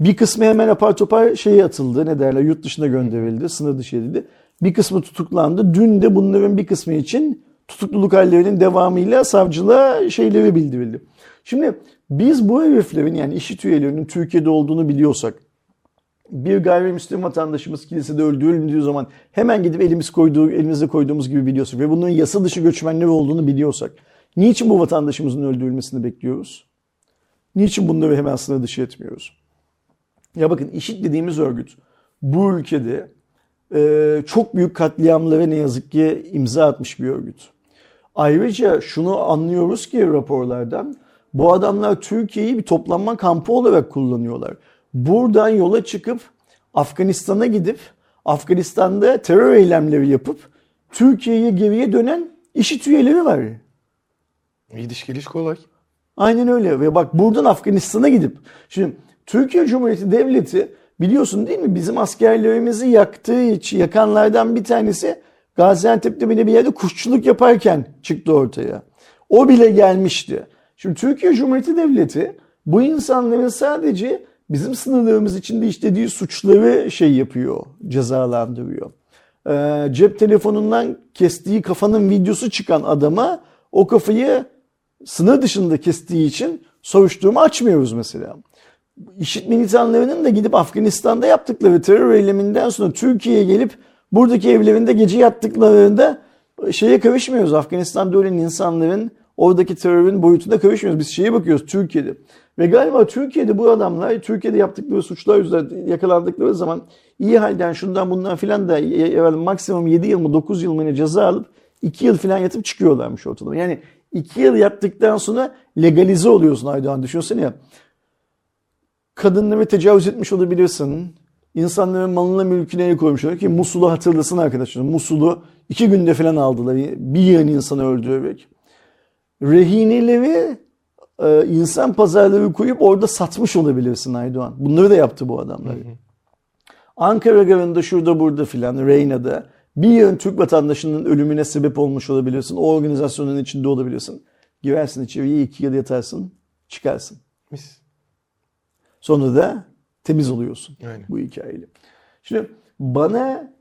Bir kısmı hemen apar topar şeye atıldı. Ne derler yurt dışına gönderildi. Sınır dışı edildi. Bir kısmı tutuklandı. Dün de bunların bir kısmı için tutukluluk hallerinin devamıyla savcılığa şeyleri bildirildi. Şimdi biz bu heriflerin yani işit üyelerinin Türkiye'de olduğunu biliyorsak bir gayrimüslim vatandaşımız kilisede öldürüldüğü zaman hemen gidip elimiz koyduğu, elimizde koyduğumuz gibi biliyorsak ve bunların yasa dışı göçmenler olduğunu biliyorsak niçin bu vatandaşımızın öldürülmesini bekliyoruz? Niçin bunları hemen sınır dışı etmiyoruz? Ya bakın IŞİD dediğimiz örgüt bu ülkede e, çok büyük katliamlara ne yazık ki imza atmış bir örgüt. Ayrıca şunu anlıyoruz ki raporlardan bu adamlar Türkiye'yi bir toplanma kampı olarak kullanıyorlar. Buradan yola çıkıp Afganistan'a gidip Afganistan'da terör eylemleri yapıp Türkiye'ye geriye dönen IŞİD üyeleri var. Gidiş geliş kolay. Aynen öyle ve bak buradan Afganistan'a gidip şimdi Türkiye Cumhuriyeti Devleti biliyorsun değil mi bizim askerlerimizi yaktığı için yakanlardan bir tanesi Gaziantep'te bile bir yerde kuşçuluk yaparken çıktı ortaya. O bile gelmişti. Şimdi Türkiye Cumhuriyeti Devleti bu insanların sadece bizim sınırlarımız içinde işlediği suçları şey yapıyor, cezalandırıyor. Ee, cep telefonundan kestiği kafanın videosu çıkan adama o kafayı sınır dışında kestiği için soruşturma açmıyoruz mesela. İşit militanlarının da gidip Afganistan'da yaptıkları terör eyleminden sonra Türkiye'ye gelip buradaki evlerinde gece yattıklarında şeye karışmıyoruz. Afganistan'da ölen insanların oradaki terörün boyutunda karışmıyoruz. Biz şeye bakıyoruz Türkiye'de. Ve galiba Türkiye'de bu adamlar Türkiye'de yaptıkları suçlar yüzünden yakalandıkları zaman iyi halden şundan bundan filan da evvel maksimum 7 yıl mı 9 yıl mı ne ceza alıp 2 yıl filan yatıp çıkıyorlarmış ortalama. Yani 2 yıl yattıktan sonra legalize oluyorsun Aydoğan düşünsene ya. Kadınları tecavüz etmiş olabilirsin. İnsanların malına mülküne el koymuşlar ki Musul'u hatırlasın arkadaşlar. Musul'u iki günde falan aldılar. Bir yığın insanı öldürerek. Rehineleri e, insan pazarları koyup orada satmış olabilirsin Aydoğan. Bunları da yaptı bu adamlar. Ankara garında şurada burada filan Reyna'da bir yığın Türk vatandaşının ölümüne sebep olmuş olabilirsin. O organizasyonun içinde olabilirsin. Girersin içeriye iki yıl yatarsın çıkarsın. Mis. Sonra da temiz oluyorsun Aynen. bu hikayeyle. Şimdi bana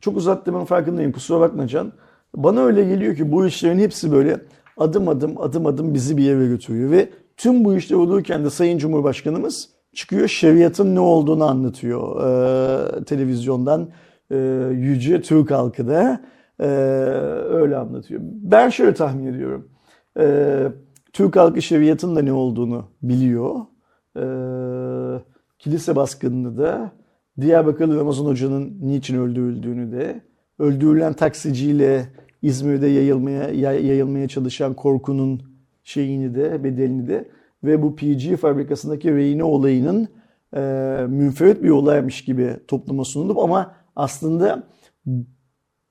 çok uzattığımın farkındayım kusura bakma Can. Bana öyle geliyor ki bu işlerin hepsi böyle adım adım adım adım bizi bir yere götürüyor ve tüm bu işler olurken de Sayın Cumhurbaşkanımız çıkıyor şeriatın ne olduğunu anlatıyor ee, televizyondan ee, yüce Türk halkı da ee, öyle anlatıyor. Ben şöyle tahmin ediyorum. Ee, Türk halkı şeriatın da ne olduğunu biliyor. Ee, kilise baskınını da Diyarbakırlı Ramazan Hoca'nın niçin öldürüldüğünü de öldürülen taksiciyle İzmir'de yayılmaya yay- yayılmaya çalışan korkunun şeyini de bedelini de ve bu PG fabrikasındaki rehine olayının e, münferit bir olaymış gibi topluma sunulup ama aslında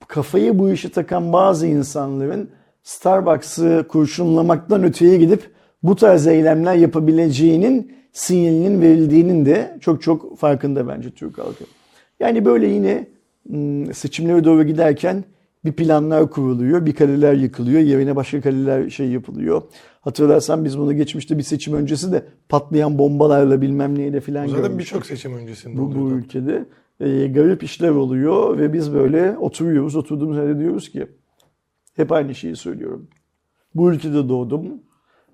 kafayı bu işe takan bazı insanların Starbucks'ı kurşunlamaktan öteye gidip bu tarz eylemler yapabileceğinin sinyalinin verildiğinin de çok çok farkında bence Türk halkı. Yani böyle yine seçimlere doğru giderken bir planlar kuruluyor, bir kaleler yıkılıyor, yerine başka kaleler şey yapılıyor. Hatırlarsan biz bunu geçmişte bir seçim öncesi de patlayan bombalarla bilmem neyle filan Zaten görmüştük birçok seçim öncesinde bu, bu ülkede e, garip işler oluyor ve biz böyle oturuyoruz. Oturduğumuz yerde diyoruz ki hep aynı şeyi söylüyorum. Bu ülkede doğdum.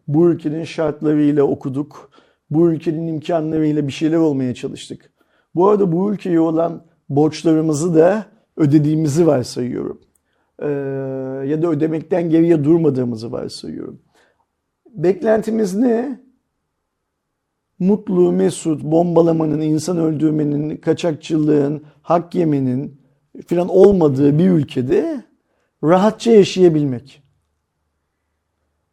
Bu ülkenin şartlarıyla okuduk. Bu ülkenin imkanlarıyla bir şeyler olmaya çalıştık. Bu arada bu ülkeye olan borçlarımızı da ödediğimizi varsayıyorum. Ee, ya da ödemekten geriye durmadığımızı varsayıyorum. Beklentimiz ne? mutlu, mesut, bombalamanın, insan öldürmenin, kaçakçılığın, hak yemenin, falan olmadığı bir ülkede rahatça yaşayabilmek.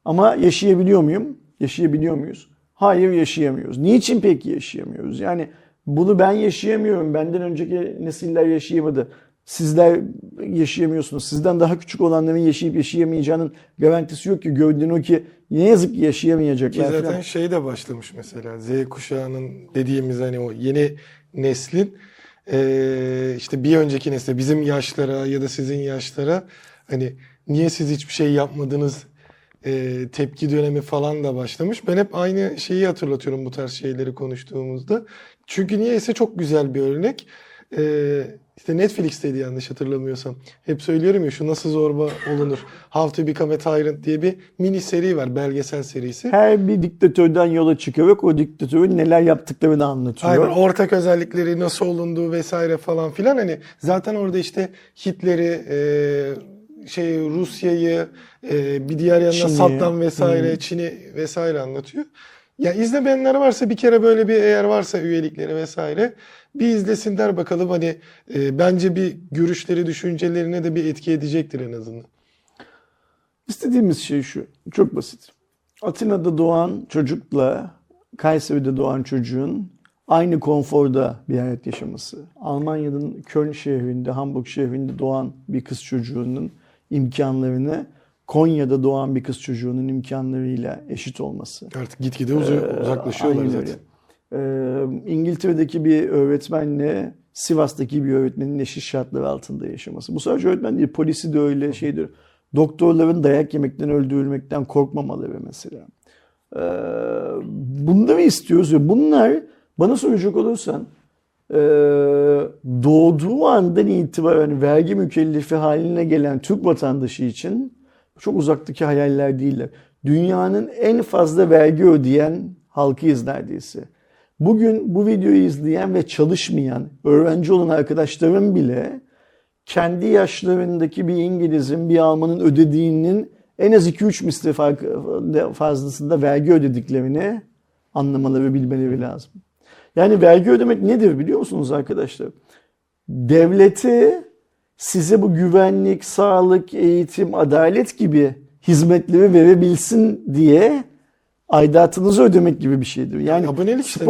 Ama yaşayabiliyor muyum? Yaşayabiliyor muyuz? Hayır yaşayamıyoruz. Niçin peki yaşayamıyoruz? Yani bunu ben yaşayamıyorum. Benden önceki nesiller yaşayamadı. Sizler yaşayamıyorsunuz. Sizden daha küçük olanların yaşayıp yaşayamayacağının garantisi yok ki. Gördüğün o ki ne yazık ki Ki yaşayamayacaklar. zaten falan. şey de başlamış mesela Z kuşağının dediğimiz hani o yeni neslin eee, işte bir önceki nesle bizim yaşlara ya da sizin yaşlara hani niye siz hiçbir şey yapmadınız eee, tepki dönemi falan da başlamış. Ben hep aynı şeyi hatırlatıyorum bu tarz şeyleri konuştuğumuzda. Çünkü niyeyse çok güzel bir örnek. Eee işte Netflix'teydi yanlış hatırlamıyorsam. Hep söylüyorum ya şu nasıl zorba olunur. How to Become a Tyrant diye bir mini seri var belgesel serisi. Her bir diktatörden yola çıkarak o diktatörün neler yaptıklarını anlatıyor. Aynen ortak özellikleri nasıl olunduğu vesaire falan filan hani zaten orada işte Hitler'i e, şey Rusya'yı e, bir diğer yandan Çin'i. Saddam vesaire Çin'i vesaire anlatıyor. Ya izlemeyenler varsa bir kere böyle bir eğer varsa üyelikleri vesaire bir izlesinler bakalım hani e, bence bir görüşleri düşüncelerine de bir etki edecektir en azından. İstediğimiz şey şu. Çok basit. Atina'da doğan çocukla Kayseri'de doğan çocuğun aynı konforda bir hayat yaşaması. Almanya'nın Köln şehrinde, Hamburg şehrinde doğan bir kız çocuğunun imkanlarını Konya'da doğan bir kız çocuğunun imkanlarıyla eşit olması. Artık gitgide uza- uzaklaşıyorlar Aynen öyle. zaten. Ee, İngiltere'deki bir öğretmenle Sivas'taki bir öğretmenin eşit şartlar altında yaşaması. Bu sadece öğretmen değil, polisi de öyle şeydir. Doktorların dayak yemekten, öldürülmekten korkmamaları mesela. Ee, bunları istiyoruz ve bunlar bana soracak olursan e, doğduğu andan itibaren vergi mükellefi haline gelen Türk vatandaşı için çok uzaktaki hayaller değiller. Dünyanın en fazla vergi ödeyen halkıyız neredeyse. Bugün bu videoyu izleyen ve çalışmayan, öğrenci olan arkadaşlarım bile kendi yaşlarındaki bir İngiliz'in, bir Alman'ın ödediğinin en az 2-3 misli fazlasında vergi ödediklerini anlamaları, bilmeleri lazım. Yani vergi ödemek nedir biliyor musunuz arkadaşlar? Devleti size bu güvenlik, sağlık, eğitim, adalet gibi hizmetleri verebilsin diye aidatınızı ödemek gibi bir şeydir. Yani Abonelik işte,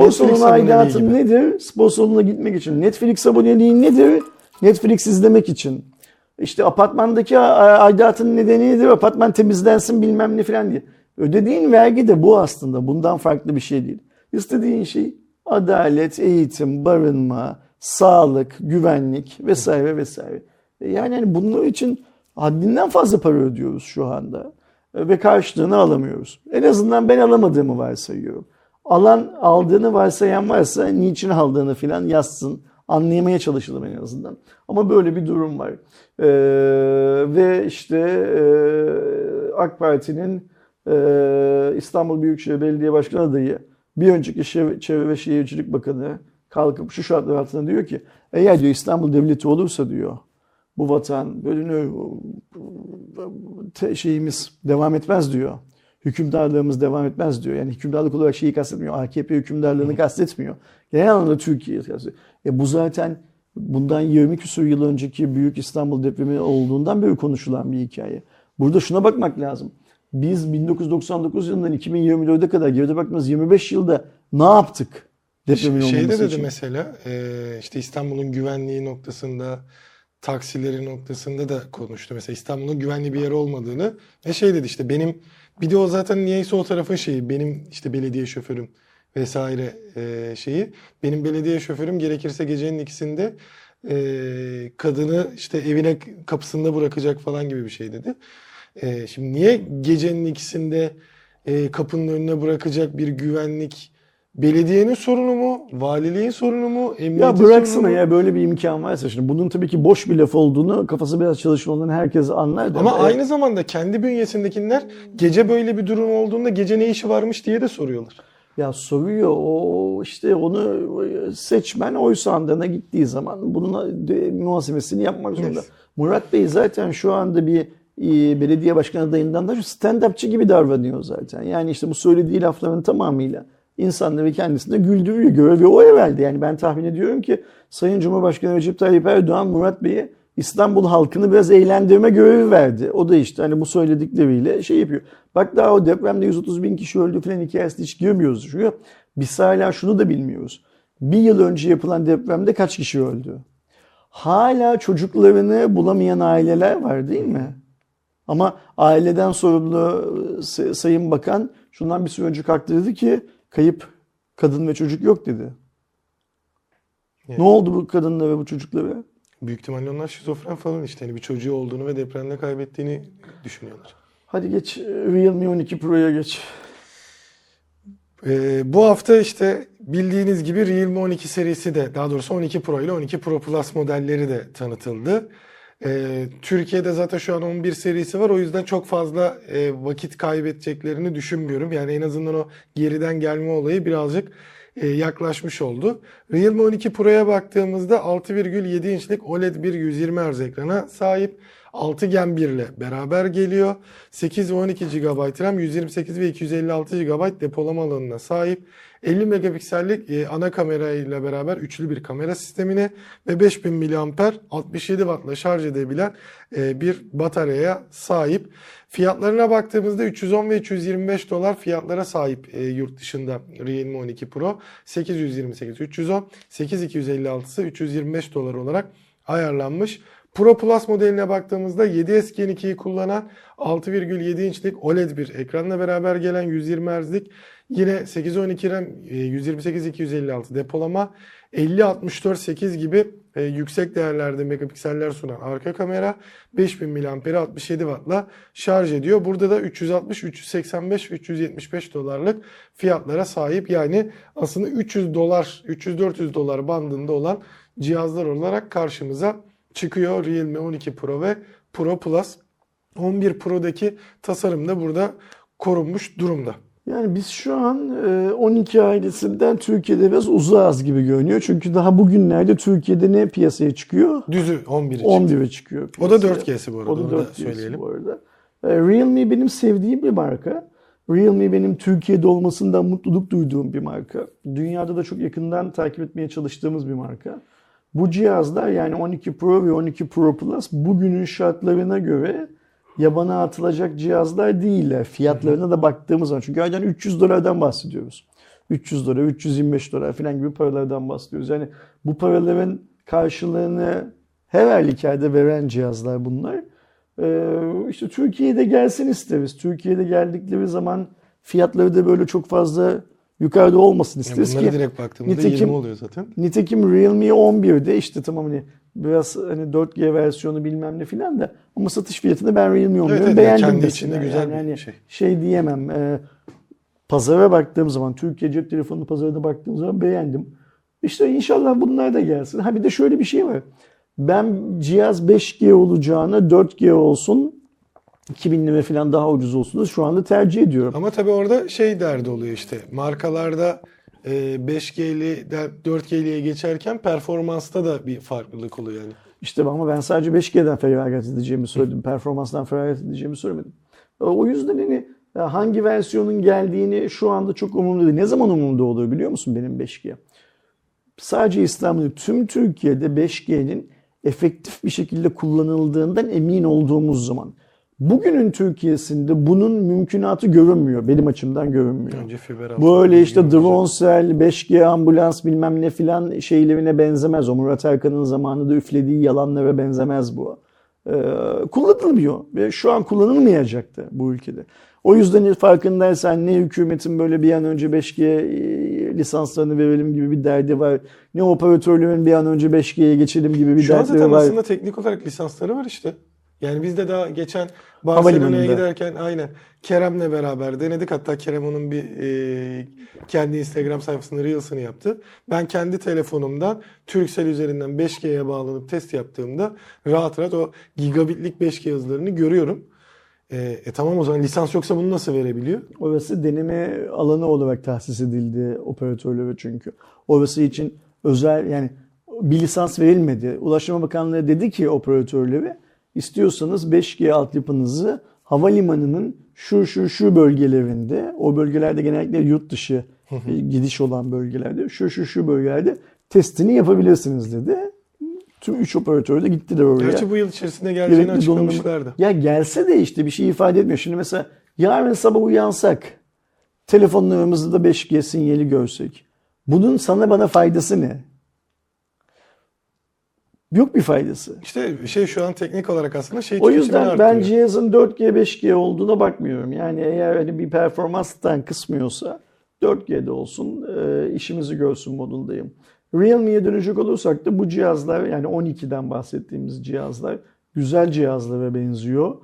aidatın gibi. nedir? Spor salonuna gitmek için. Netflix aboneliği nedir? Netflix izlemek için. İşte apartmandaki aidatın nedeni nedir? Apartman temizlensin bilmem ne falan diye. Ödediğin vergi de bu aslında. Bundan farklı bir şey değil. İstediğin şey adalet, eğitim, barınma, sağlık, güvenlik vesaire vesaire. E Yani hani bunun için haddinden fazla para ödüyoruz şu anda E, ve karşılığını alamıyoruz. En azından ben alamadığımı varsayıyorum. Alan aldığını varsayan varsa niçin aldığını filan yazsın. Anlayamaya çalışalım en azından. Ama böyle bir durum var. Ee, ve işte e, AK Parti'nin e, İstanbul Büyükşehir Belediye Başkanı adayı bir önceki Şev- Çevre ve Şehircilik Bakanı kalkıp şu şartlar altında diyor ki eğer diyor İstanbul Devleti olursa diyor bu vatan bölünür şeyimiz devam etmez diyor. Hükümdarlığımız devam etmez diyor. Yani hükümdarlık olarak şeyi kastetmiyor. AKP hükümdarlığını kastetmiyor. Genel anlamda Türkiye'yi kastediyor. E bu zaten bundan 20 küsur yıl önceki Büyük İstanbul depremi olduğundan beri konuşulan bir hikaye. Burada şuna bakmak lazım. Biz 1999 yılından 2024'e kadar geride baktığımız 25 yılda ne yaptık? Depremin Şeyde olmaması dedi için. mesela e, işte İstanbul'un güvenliği noktasında taksileri noktasında da konuştu. Mesela İstanbul'un güvenli bir yer olmadığını ve şey dedi işte benim bir de o zaten niyeyse o tarafın şeyi benim işte belediye şoförüm vesaire e, şeyi benim belediye şoförüm gerekirse gecenin ikisinde e, kadını işte evine kapısında bırakacak falan gibi bir şey dedi. E, şimdi niye gecenin ikisinde e, kapının önüne bırakacak bir güvenlik belediyenin sorunu mu, valiliğin sorunu mu, emniyetin Ya bıraksana sorunu mu? ya böyle bir imkan varsa şimdi bunun tabii ki boş bir laf olduğunu kafası biraz çalışan olan herkes anlar da. Ama E, aynı zamanda kendi bünyesindekiler gece böyle bir durum olduğunda gece ne işi varmış diye de soruyorlar. Ya soruyor o işte onu seçmen oy sandığına gittiği zaman bunun de- muhasebesini yapmak zorunda. Evet. Murat Bey zaten şu anda bir e, belediye başkanı adayından da stand-upçı gibi davranıyor zaten. Yani işte bu söylediği lafların tamamıyla insanları kendisine güldürüyor. Görevi o evveldi. Yani ben tahmin ediyorum ki Sayın Cumhurbaşkanı Recep Tayyip Erdoğan Murat Bey'e İstanbul halkını biraz eğlendirme görevi verdi. O da işte hani bu söyledikleriyle şey yapıyor. Bak daha o depremde 130 bin kişi öldü falan hikayesine hiç girmiyoruz. Çünkü biz hala şunu da bilmiyoruz. Bir yıl önce yapılan depremde kaç kişi öldü? Hala çocuklarını bulamayan aileler var değil mi? Ama aileden sorumlu e, Sayın Bakan şundan bir süre önce kalktı dedi ki kayıp kadın ve çocuk yok dedi. Evet. Ne oldu bu kadınlara ve bu çocuklara? Büyük ihtimalle onlar şizofren falan işte. Hani bir çocuğu olduğunu ve depremde kaybettiğini düşünüyorlar. Hadi geç e, Realme 12 Pro'ya geç. Ee, bu hafta işte bildiğiniz gibi Realme 12 serisi de daha doğrusu 12 Pro ile 12 Pro Plus modelleri de tanıtıldı. Ee, Türkiye'de zaten şu an 11 serisi var o yüzden çok fazla e, vakit kaybedeceklerini düşünmüyorum. Yani en azından o geriden gelme olayı birazcık e, yaklaşmış oldu. Realme 12 Pro'ya baktığımızda 6,7 inçlik OLED bir 120 Hz ekrana sahip. 6 Gen 1 ile beraber geliyor. 8 ve 12 GB RAM, 128 ve 256 GB depolama alanına sahip. 50 megapiksellik e, ana kamera ile beraber üçlü bir kamera sistemine ve 5000 mAh 67 Watt'la şarj edebilen e, bir bataryaya sahip. Fiyatlarına baktığımızda 310 ve 325 dolar fiyatlara sahip e, yurt dışında Realme 12 Pro. 828 310, 8256'sı 325 dolar olarak ayarlanmış. Pro Plus modeline baktığımızda 7S Gen 2'yi kullanan 6,7 inçlik OLED bir ekranla beraber gelen 120 Hz'lik yine 812 RAM, 128 256 depolama, 50 64 8 gibi e, yüksek değerlerde megapikseller sunan arka kamera 5000 mAh'i 67 Watt'la şarj ediyor. Burada da 360, 385 ve 375 dolarlık fiyatlara sahip. Yani aslında 300 dolar, 300-400 dolar bandında olan cihazlar olarak karşımıza çıkıyor Realme 12 Pro ve Pro Plus. 11 Pro'daki tasarım da burada korunmuş durumda. Yani biz şu an e, 12 ailesinden Türkiye'de biraz uzağız gibi görünüyor. Çünkü daha bugünlerde Türkiye'de ne piyasaya çıkıyor? Düzü 11 için. 11'e çıkıyor. O da piyasaya. 4G'si bu arada. O da onu da 4G'si söyleyelim. bu arada. E, Realme benim sevdiğim bir marka. Realme benim Türkiye'de olmasından mutluluk duyduğum bir marka. Dünyada da çok yakından takip etmeye çalıştığımız bir marka. Bu cihazlar yani 12 Pro ve 12 Pro Plus bugünün şartlarına göre yabana atılacak cihazlar değiller. Fiyatlarına da baktığımız zaman. Çünkü aydan 300 dolardan bahsediyoruz. 300 dolar, 325 dolar falan gibi paralardan bahsediyoruz. Yani bu paraların karşılığını her halükarda veren cihazlar bunlar. Ee, işte Türkiye'de gelsin isteriz. Türkiye'de geldikleri zaman fiyatları da böyle çok fazla yukarıda olmasın Yani isteriz bunlara ki. direkt baktığımızda nitekim- 20 oluyor zaten. Nitekim Realme 11'de işte tamam hani biraz hani 4G versiyonu bilmem ne filan da ama satış fiyatını ben Realme 11'i Evet, evet, beğendim kendi içinde güzel Yani bir hani şey. şey diyemem. e, pazara baktığım zaman Türkiye cep telefonu pazarına baktığım zaman beğendim. İşte inşallah bunlar da gelsin. Ha bir de şöyle bir şey var. Ben cihaz 5G olacağına 4G olsun 2000 lira falan daha ucuz olsun da şu anda tercih ediyorum. Ama tabii orada şey derdi oluyor işte. Markalarda e, 5G'li 4G'liye geçerken performansta da bir farklılık oluyor yani. İşte ama ben sadece 5G'den feragat edeceğimi söyledim. Performanstan feragat edeceğimi söylemedim. O yüzden hani hangi versiyonun geldiğini şu anda çok umurumda değil. Ne zaman umurumda olur biliyor musun benim 5G? Sadece İstanbul'da tüm Türkiye'de 5G'nin efektif bir şekilde kullanıldığından emin olduğumuz zaman. Bugünün Türkiye'sinde bunun mümkünatı görünmüyor. Benim açımdan görünmüyor. Önce fiber işte bilgi olacak. drone cell, 5G ambulans bilmem ne filan şeylerine benzemez. O Murat Erkan'ın zamanında üflediği yalanlara benzemez bu. Ee, kullanılmıyor ve şu an kullanılmayacaktı bu ülkede. O yüzden farkındaysan ne hükümetin böyle bir an önce 5G lisanslarını verelim gibi bir derdi var. Ne operatörlerin bir an önce 5G'ye geçelim gibi bir Şu an dertleri zaten var. aslında teknik olarak lisansları var işte. Yani biz de daha geçen Barcelona'ya giderken aynen Kerem'le beraber denedik. Hatta Kerem onun bir e, kendi Instagram sayfasında Reels'ını yaptı. Ben kendi telefonumdan Turkcell üzerinden 5G'ye bağlanıp test yaptığımda rahat rahat o gigabitlik 5G hızlarını görüyorum. E, e tamam o zaman lisans yoksa bunu nasıl verebiliyor? Orası deneme alanı olarak tahsis edildi operatörlere çünkü. Orası için özel yani bir lisans verilmedi. Ulaştırma Bakanlığı dedi ki operatörlere istiyorsanız 5G altyapınızı havalimanının şu şu şu bölgelerinde o bölgelerde genellikle yurt dışı e, gidiş olan bölgelerde şu şu şu bölgelerde testini yapabilirsiniz dedi. Tüm 3 operatör de gittiler oraya. Gerçi bu yıl içerisinde geleceğini Gerekli açıklamışlardı. Ya gelse de işte bir şey ifade etmiyor. Şimdi mesela yarın sabah uyansak telefonlarımızda da 5G sinyali görsek. Bunun sana bana faydası ne? Yok bir faydası. İşte şey şu an teknik olarak aslında şey O yüzden ben cihazın 4G 5G olduğuna bakmıyorum. Yani eğer hani bir performanstan kısmıyorsa 4G'de olsun e, işimizi görsün modundayım. Realme'ye dönecek olursak da bu cihazlar yani 12'den bahsettiğimiz cihazlar güzel cihazlara benziyor.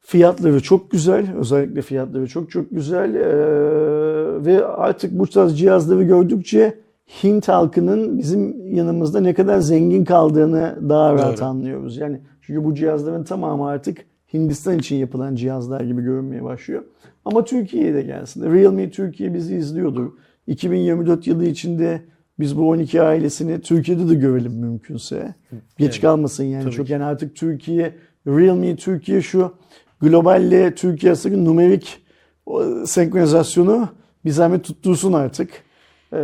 Fiyatları çok güzel. Özellikle fiyatları çok çok güzel. Ee, ve artık bu tarz cihazları gördükçe Hint halkının bizim yanımızda ne kadar zengin kaldığını daha rahat Doğru. anlıyoruz. Yani çünkü bu cihazların tamamı artık Hindistan için yapılan cihazlar gibi görünmeye başlıyor. Ama Türkiye'ye de gelsin. Realme Türkiye bizi izliyordur. 2024 yılı içinde biz bu 12 ailesini Türkiye'de de görelim mümkünse. Geç Evet. kalmasın yani Tabii çok. ki. Yani artık Türkiye, Realme Türkiye şu globalle Türkiye arasındaki numerik senkronizasyonu bir zahmet tuttursun artık. Ee,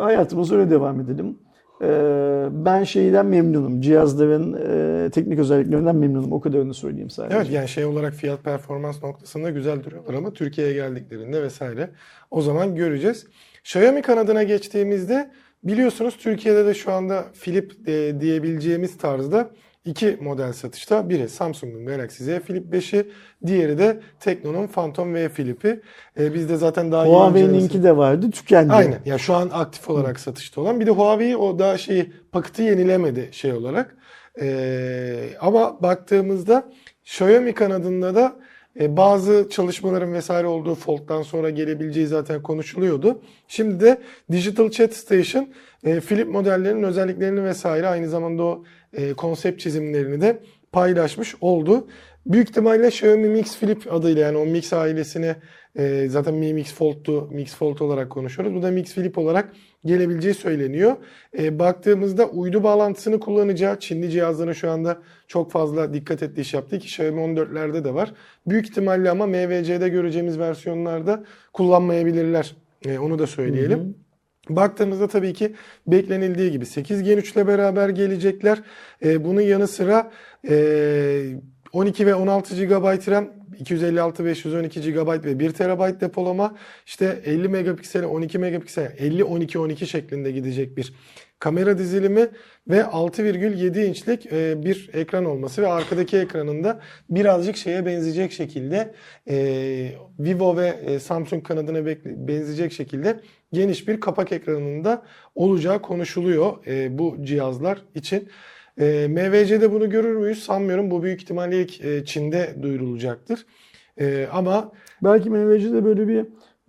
hayatımız öyle devam edelim. Ee, ben şeyden memnunum. Cihazların e, teknik özelliklerinden memnunum. O kadarını söyleyeyim sadece. Evet yani şey olarak fiyat performans noktasında güzel duruyorlar ama Türkiye'ye geldiklerinde vesaire o zaman göreceğiz. Xiaomi kanadına geçtiğimizde biliyorsunuz Türkiye'de de şu anda Flip e, diyebileceğimiz tarzda iki model satışta. Biri Samsung'un Galaxy Z Flip 5'i, diğeri de Tekno'nun Phantom V Flip'i. E, biz de zaten daha Huawei'ninki de vardı, tükendi. Aynen. Ya şu an aktif olarak satışta olan. Bir de Huawei o daha şeyi paketi yenilemedi şey olarak. Ee, ama baktığımızda Xiaomi kanadında da e, bazı çalışmaların vesaire olduğu Fold'dan sonra gelebileceği zaten konuşuluyordu. Şimdi de Digital Chat Station e, Flip modellerinin özelliklerini vesaire aynı zamanda o e, konsept çizimlerini de paylaşmış oldu. Büyük ihtimalle Xiaomi Mix Flip adıyla yani o Mix ailesine e, zaten Mi Mix Fold'tu, Mix Fold olarak konuşuyoruz. Bu da Mix Flip olarak gelebileceği söyleniyor. E, baktığımızda uydu bağlantısını kullanacağı Çinli cihazların şu anda çok fazla dikkat ettiği iş yaptı ki Xiaomi 14'lerde de var. Büyük ihtimalle ama MVC'de göreceğimiz versiyonlarda kullanmayabilirler. Onu da söyleyelim. Baktığımızda tabii ki beklenildiği gibi 8 Gen 3 ile beraber gelecekler. Ee, bunun yanı sıra e, 12 ve 16 GB RAM, 256 512 GB ve 1 TB depolama, işte 50 megapiksel, 12 megapiksel, 50 12 12 şeklinde gidecek bir kamera dizilimi ve 6,7 inçlik e, bir ekran olması ve arkadaki ekranında birazcık şeye benzeyecek şekilde e, Vivo ve e, Samsung kanadına benzeyecek şekilde geniş bir kapak ekranında olacağı konuşuluyor bu cihazlar için. MVC'de bunu görür müyüz sanmıyorum. Bu büyük ihtimalle ilk Çin'de duyurulacaktır. Ama Belki MVC'de böyle bir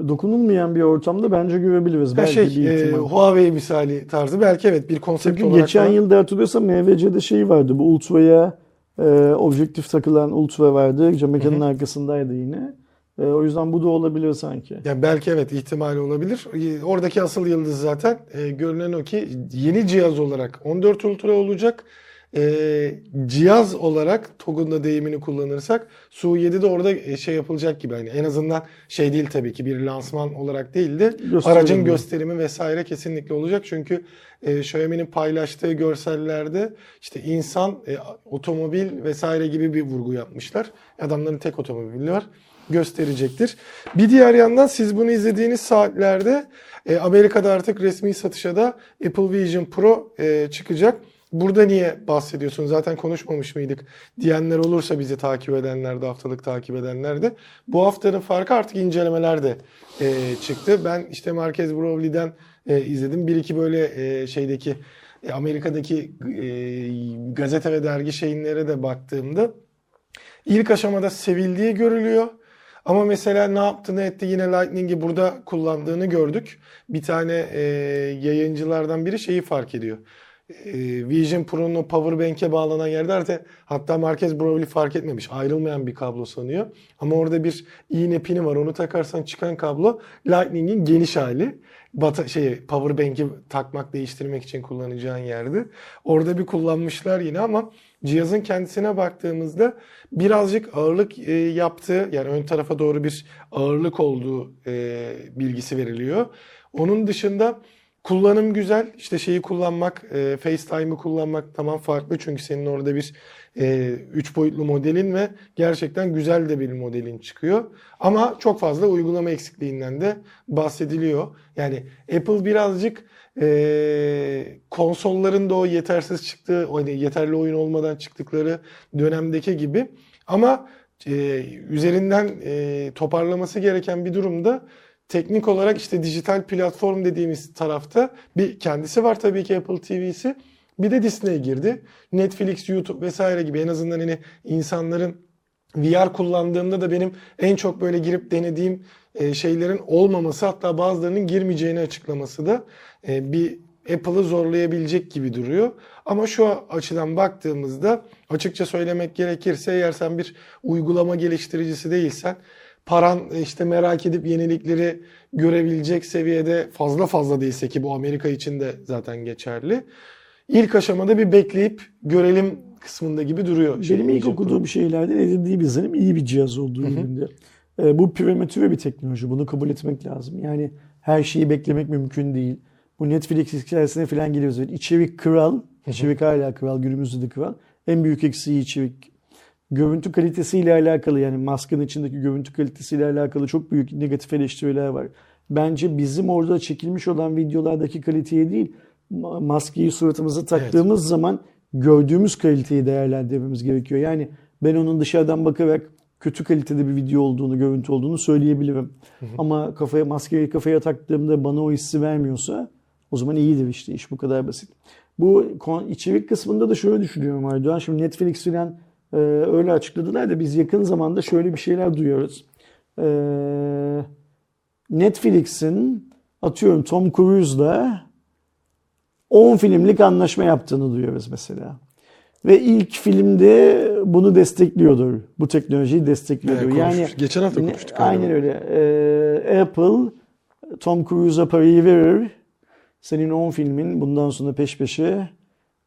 dokunulmayan bir ortamda bence görebiliriz. Belki şey bir e. Huawei misali tarzı belki evet bir konsept Çünkü olarak geçen falan- yılda hatırlıyorsam MVC'de şey vardı. Bu Ultra'ya e, objektif takılan Ultra vardı. Cam mekanın arkasındaydı yine. E, o yüzden bu da olabilir sanki. Yani belki evet ihtimali olabilir. E, Oradaki asıl yıldız zaten e, görünen o ki yeni cihaz olarak 14 Ultra olacak. E, cihaz olarak TOG'un da deyimini kullanırsak Su 7'de orada e, şey yapılacak gibi hani en azından şey değil tabii ki bir lansman olarak değil de Gösterim aracın mi? gösterimi vesaire kesinlikle olacak. Çünkü e, Xiaomi'nin paylaştığı görsellerde işte insan, e, otomobil vesaire gibi bir vurgu yapmışlar. Adamların tek otomobili var gösterecektir. Bir diğer yandan siz bunu izlediğiniz saatlerde e, Amerika'da artık resmi satışa da Apple Vision Pro e, çıkacak. Burada niye bahsediyorsun? Zaten konuşmamış mıydık? Diyenler olursa bizi takip edenler de haftalık takip edenler de. Bu haftanın farkı artık incelemeler de e, çıktı. Ben işte Marquez Brownlee'den e, izledim. Bir iki böyle e, şeydeki e, Amerika'daki e, gazete ve dergi şeyinlere de baktığımda İlk aşamada sevildiği görülüyor. Ama mesela ne yaptı ne etti yine Lightning'i burada kullandığını gördük. Bir tane e, yayıncılardan biri şeyi fark ediyor. E, Vision Pro'nun o powerbank'e bağlanan yerde hatta, hatta Marquez Brownlee fark etmemiş. Ayrılmayan bir kablo sanıyor. Ama orada bir iğne pini var. Onu takarsan çıkan kablo Lightning'in geniş hali. Bata, şey, powerbank'i takmak, değiştirmek için kullanacağın yerde. Orada bir kullanmışlar yine ama cihazın kendisine baktığımızda birazcık ağırlık e, yaptığı yani ön tarafa doğru bir ağırlık olduğu e, bilgisi veriliyor. Onun dışında kullanım güzel. İşte şeyi kullanmak, e, FaceTime'ı kullanmak tamam farklı çünkü senin orada bir e, üç boyutlu modelin ve gerçekten güzel de bir modelin çıkıyor. Ama çok fazla uygulama eksikliğinden de bahsediliyor. Yani Apple birazcık e, konsolların da o yetersiz çıktığı, hani yeterli oyun olmadan çıktıkları dönemdeki gibi ama e, üzerinden e, toparlaması gereken bir durumda teknik olarak işte dijital platform dediğimiz tarafta bir kendisi var tabii ki Apple TV'si. Bir de Disney girdi. Netflix, YouTube vesaire gibi en azından hani insanların VR kullandığımda da benim en çok böyle girip denediğim e, şeylerin olmaması hatta bazılarının girmeyeceğini açıklaması da e, bir Apple'ı zorlayabilecek gibi duruyor. Ama şu açıdan baktığımızda açıkça söylemek gerekirse eğer sen bir uygulama geliştiricisi değilsen paran e, işte merak edip yenilikleri görebilecek seviyede fazla fazla değilse ki bu Amerika için de zaten geçerli. İlk aşamada bir bekleyip görelim kısmında gibi duruyor. şey, Benim ilk Vision Pro. okuduğum şeylerden edindiği bir izlenim iyi bir cihaz olduğu yönünde. E, bu prematüre bir teknoloji. Bunu kabul etmek lazım. Yani her şeyi beklemek mümkün değil. Bu Netflix hikayesine falan geliyoruz. İçerik kral. İçerik hala kral. Günümüzde de kral. En büyük eksiği içerik. Görüntü kalitesiyle alakalı yani maskın içindeki görüntü kalitesiyle alakalı çok büyük negatif eleştiriler var. Bence bizim orada çekilmiş olan videolardaki kaliteye değil ma- maskeyi suratımıza taktığımız zaman gördüğümüz kaliteyi değerlendirmemiz gerekiyor. Yani ben onun dışarıdan bakarak kötü kalitede bir video olduğunu, görüntü olduğunu söyleyebilirim. Ama kafaya maskeyi kafaya taktığımda bana o hissi vermiyorsa o zaman iyidir işte iş bu kadar basit. Bu içerik kısmında da şöyle düşünüyorum Aydoğan. Şimdi Netflix filan e, öyle açıkladılar da biz yakın zamanda şöyle bir şeyler duyuyoruz. E, Netflix'in atıyorum Tom Cruise'la 10 filmlik anlaşma yaptığını duyuyoruz mesela. Ve ilk filmde bunu destekliyordur. Bu teknolojiyi destekliyordur. Evet, yani. Geçen hafta konuştuk galiba. Aynen öyle. Ee, Apple Tom Cruise'a parayı verir. Senin 10 filmin bundan sonra peş peşe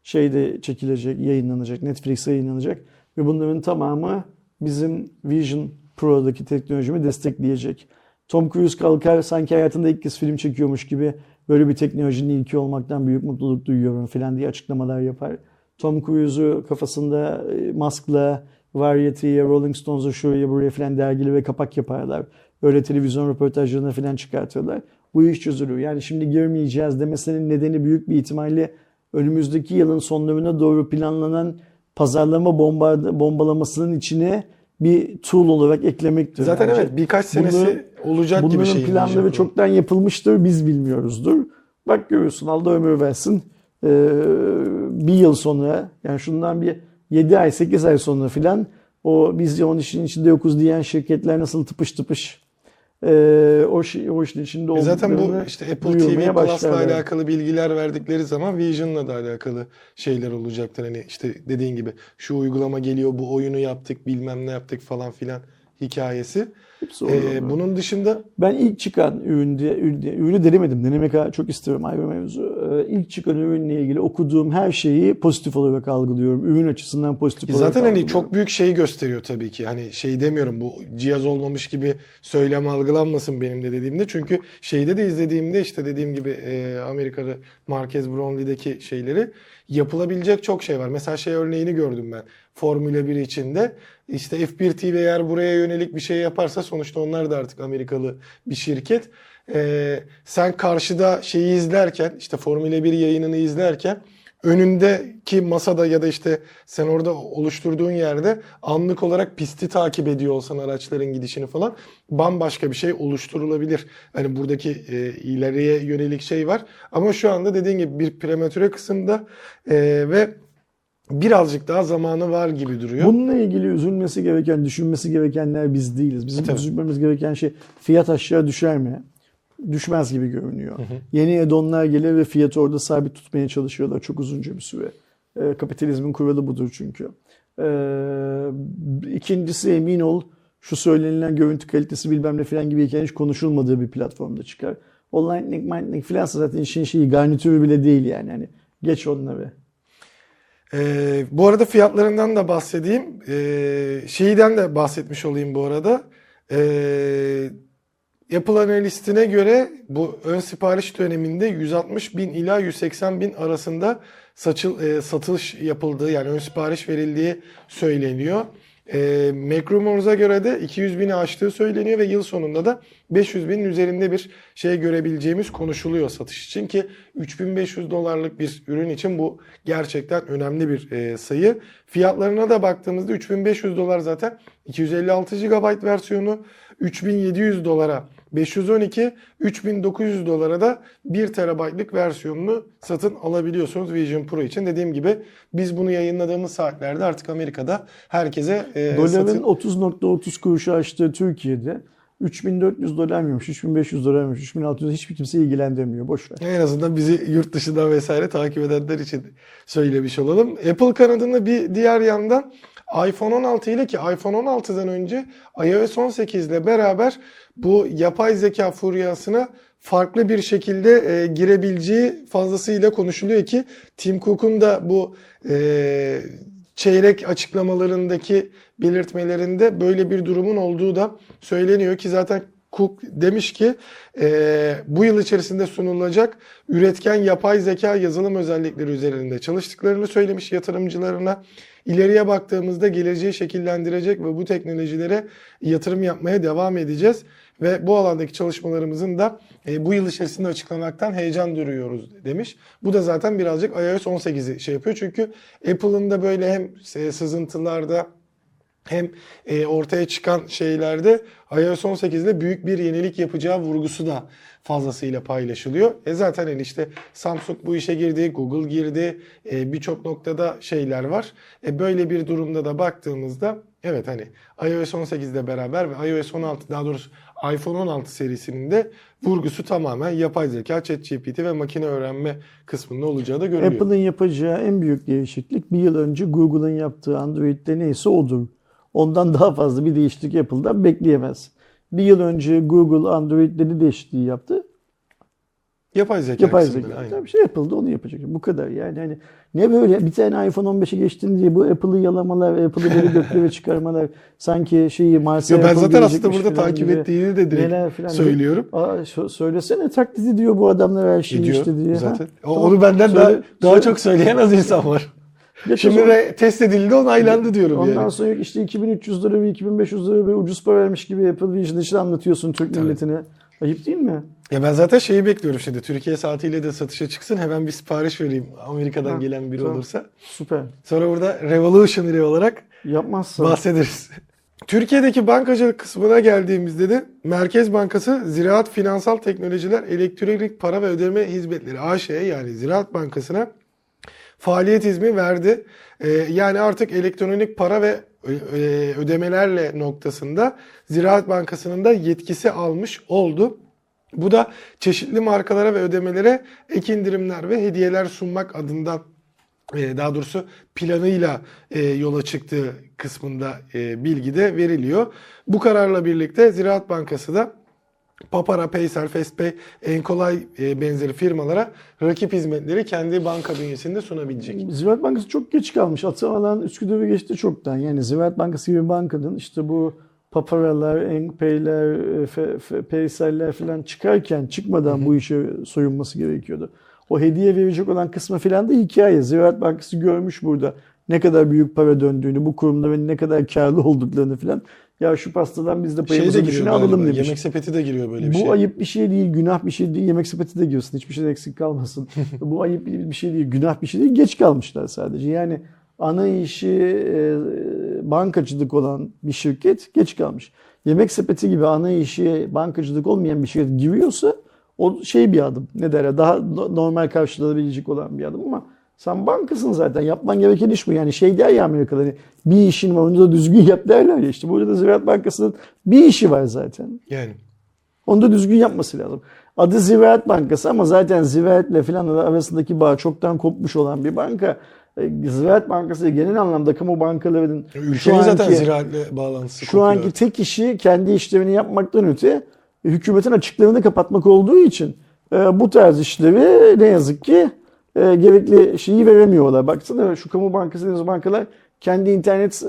şeyde çekilecek, yayınlanacak, Netflix'e yayınlanacak ve bunların tamamı bizim Vision Pro'daki teknolojimi destekleyecek. Tom Cruise kalkar sanki hayatında ilk kez film çekiyormuş gibi böyle bir teknolojinin ilki olmaktan büyük mutluluk duyuyorum falan diye açıklamalar yapar. Tom Cruise'u kafasında e, maskla Variety'ye, Rolling Stones'a şuraya buraya falan dergili ve kapak yaparlar. Öyle televizyon röportajlarına falan çıkartıyorlar. Bu iş çözülür. Yani şimdi girmeyeceğiz demesinin nedeni büyük bir ihtimalle önümüzdeki yılın sonlarına doğru planlanan pazarlama bomba, bombalamasının içine bir tool olarak eklemektir. Zaten bence. evet birkaç senesi Bunları- olacak gibi Bunların şey. planları Vision Pro. çoktan yapılmıştır, biz bilmiyoruzdur. Bak görüyorsun Allah ömür versin. Ee, bir yıl sonra yani şundan bir 7 ay 8 ay sonra filan o biz de onun işin içinde yokuz diyen şirketler nasıl tıpış tıpış ee, o, şey, o işin içinde E zaten bu olduklarını işte Apple TV Plus'la alakalı bilgiler verdikleri zaman Vision'la da alakalı şeyler olacaktır. Hani işte dediğin gibi şu uygulama geliyor, bu oyunu yaptık, bilmem ne yaptık falan filan hikayesi. Ee, bunun dışında Ben ilk çıkan üründe, ürünü denemedim. Denemek çok istiyorum ayrı mevzu. Ee, İlk çıkan ürünle ilgili okuduğum her şeyi pozitif olarak algılıyorum. Ürün açısından pozitif olarak zaten hani çok büyük şeyi gösteriyor tabii ki. Hani şey demiyorum bu cihaz olmamış gibi söylem algılanmasın benim de dediğimde. Çünkü şeyde de izlediğimde işte dediğim gibi e, Amerika'da Marquez Brownlee'deki şeyleri yapılabilecek çok şey var. Mesela şey örneğini gördüm ben. Formula 1 içinde işte F1 TV eğer buraya yönelik bir şey yaparsa sonuçta onlar da artık Amerikalı bir şirket. Ee, sen karşıda şeyi izlerken işte Formula 1 yayınını izlerken önündeki masada ya da işte sen orada oluşturduğun yerde anlık olarak pisti takip ediyor olsan araçların gidişini falan bambaşka bir şey oluşturulabilir. Hani buradaki e, ileriye yönelik şey var. Ama şu anda dediğin gibi bir prematüre kısımda e, ve birazcık daha zamanı var gibi duruyor. Bununla ilgili üzülmesi gereken, düşünmesi gerekenler biz değiliz. Bizim Tabii. üzülmemiz gereken şey fiyat aşağı düşer mi? Düşmez gibi görünüyor. Yeni add-on'lar gelir ve fiyatı orada sabit tutmaya çalışıyorlar çok uzunca bir süre. Ee, kapitalizmin kuralı budur çünkü. Ee, ikincisi emin ol şu söylenilen görüntü kalitesi bilmem ne falan gibi hiç konuşulmadığı bir platformda çıkar. O Lightning, Lightning falan zaten işin şeyi garnitürü bile değil yani. Hani geç onları. Ee, bu arada fiyatlarından da bahsedeyim. Ee, şeyden de bahsetmiş olayım bu arada. Ee, Apple analistine göre bu ön sipariş döneminde 160 bin ila 180 bin arasında saçıl, e, satış yapıldığı yani ön sipariş verildiği söyleniyor. E, MacRumors'a göre de 200 bini aştığı söyleniyor ve yıl sonunda da 500 binin üzerinde bir şey görebileceğimiz konuşuluyor satış için ki 3500 dolarlık bir ürün için bu gerçekten önemli bir e, sayı. Fiyatlarına da baktığımızda 3500 dolar zaten 256 GB versiyonu 3700 dolara 512, 3900 dolara da 1 terabaytlık versiyonunu satın alabiliyorsunuz Vision Pro için. Dediğim gibi biz bunu yayınladığımız saatlerde artık Amerika'da herkese e, Doların satın 30.30 kuruşu aştığı Türkiye'de 3400 dolar mıymış, 3500 dolar mıymış, 3600 hiçbir kimse ilgilendirmiyor. Boş ver. En azından bizi yurt dışından vesaire takip edenler için söylemiş olalım. Apple kanadında bir diğer yandan iPhone 16 ile ki iPhone 16'dan önce iOS 18 ile beraber bu yapay zeka furyasına farklı bir şekilde e, girebileceği fazlasıyla konuşuluyor ki Tim Cook'un da bu e, çeyrek açıklamalarındaki belirtmelerinde böyle bir durumun olduğu da söyleniyor ki zaten Cook demiş ki e, bu yıl içerisinde sunulacak üretken yapay zeka yazılım özellikleri üzerinde çalıştıklarını söylemiş yatırımcılarına. İleriye baktığımızda geleceği şekillendirecek ve bu teknolojilere yatırım yapmaya devam edeceğiz. Ve bu alandaki çalışmalarımızın da e, bu yıl içerisinde açıklamaktan heyecan duyuyoruz demiş. Bu da zaten birazcık iOS 18'i şey yapıyor. Çünkü Apple'ın da böyle hem e, sızıntılarda hem e, ortaya çıkan şeylerde iOS 18'de büyük bir yenilik yapacağı vurgusu da fazlasıyla paylaşılıyor. E zaten hani işte Samsung bu işe girdi, Google girdi, e, birçok noktada şeyler var. E böyle bir durumda da baktığımızda evet hani iOS 18 ile beraber ve iOS 16 daha doğrusu iPhone 16 serisinin de vurgusu tamamen yapay zeka, ChatGPT ve makine öğrenme kısmında olacağı da görülüyor. Apple'ın yapacağı en büyük değişiklik bir yıl önce Google'ın yaptığı Android'de neyse odur. Ondan daha fazla bir değişiklik Apple'dan bekleyemez. Bir yıl önce Google Android'de ne değişikliği yaptı? Yapay zeka Yapay zeka. Tabii şey yapıldı onu yapacak. Bu kadar yani. Hani ne böyle bir tane iPhone 15'e geçtin diye bu Apple'ı yalamalar, Apple'ı böyle göklere çıkarmalar sanki şeyi Mars'a Yo, ben zaten aslında burada takip ettiğini de direkt falan söylüyorum. Aa, sö- söylesene taklit ediyor bu adamlar her şeyi Ediyor işte diye. zaten. Ha? Tamam. Onu benden Söyle- daha, daha çok söyleyen az insan var. Şimdi de test edildi onaylandı diyorum Ondan yani. sonra işte 2300 lira ve 2500 lira ve ucuz para vermiş gibi Apple Vision için anlatıyorsun Türk milletine. Ayıp değil mi? Ya ben zaten şeyi bekliyorum şimdi. Türkiye saatiyle de satışa çıksın. Hemen bir sipariş vereyim. Amerika'dan Ha, gelen biri tamam. olursa. Süper. Sonra burada Revolutionary olarak Yapmazsan. bahsederiz. Türkiye'deki bankacılık kısmına geldiğimizde de Merkez Bankası Ziraat Finansal Teknolojiler Elektronik Para ve Ödeme Hizmetleri AŞ'ye yani Ziraat Bankası'na faaliyet izni verdi. Ee, yani artık elektronik para ve ö- ö- ödemelerle noktasında Ziraat Bankası'nın da yetkisi almış oldu. Bu da çeşitli markalara ve ödemelere ek indirimler ve hediyeler sunmak adından e, daha doğrusu planıyla e, yola çıktığı kısmında e, bilgi de veriliyor. Bu kararla birlikte Ziraat Bankası da Papara, Paysel, Festpay, Enkolay e, benzeri firmalara rakip hizmetleri kendi banka bünyesinde sunabilecek. Ziraat Bankası çok geç kalmış. Atamadan Üsküdar'ı geçti çoktan. Yani Ziraat Bankası gibi bankanın işte bu paparalar, e, Fe- Paysel'ler falan çıkarken çıkmadan bu işe soyunması gerekiyordu. O hediye verecek olan kısmı falan da hikaye. Ziraat Bankası görmüş burada ne kadar büyük para döndüğünü, bu kurumların ne kadar karlı olduklarını falan. Ya şu pastadan biz de Şey de payımızı düşüne alalım demiş. Yemek sepeti de giriyor böyle bir Bu şey. ayıp bir şey değil, günah bir şey değil. Yemek sepeti de girsin. Hiçbir şey eksik kalmasın. Bu ayıp bir şey değil, günah bir şey değil. Geç kalmışlar sadece. Yani ana işi e, bankacılık olan bir şirket geç kalmış. Yemek sepeti gibi ana işi bankacılık olmayan bir şirket giriyorsa o şey bir adım. Ne derler? Daha no- normal karşılanabilecek olan bir adım ama sen bankasın zaten. Yapman gereken iş bu. Yani şey der ya Amerikalı hani bir işin var onu da düzgün yap derler ya. İşte burada da Ziraat Bankası'nın bir işi var zaten. Yani Onu da düzgün yapması lazım. Adı Ziraat Bankası ama zaten Ziraat'le falan arasındaki bağ çoktan kopmuş olan bir banka. E, Ziraat Bankası genel anlamda kamu bankalarının ülkenin şu zaten anki, ziraatle bağlantısı şu kopuyor. anki tek işi kendi işlerini yapmaktan öte hükümetin açıklarını kapatmak olduğu için e, bu tarz işleri ne yazık ki e, gerekli şeyi veremiyorlar. Baksana şu kamu bankası dediğimiz bankalar kendi internet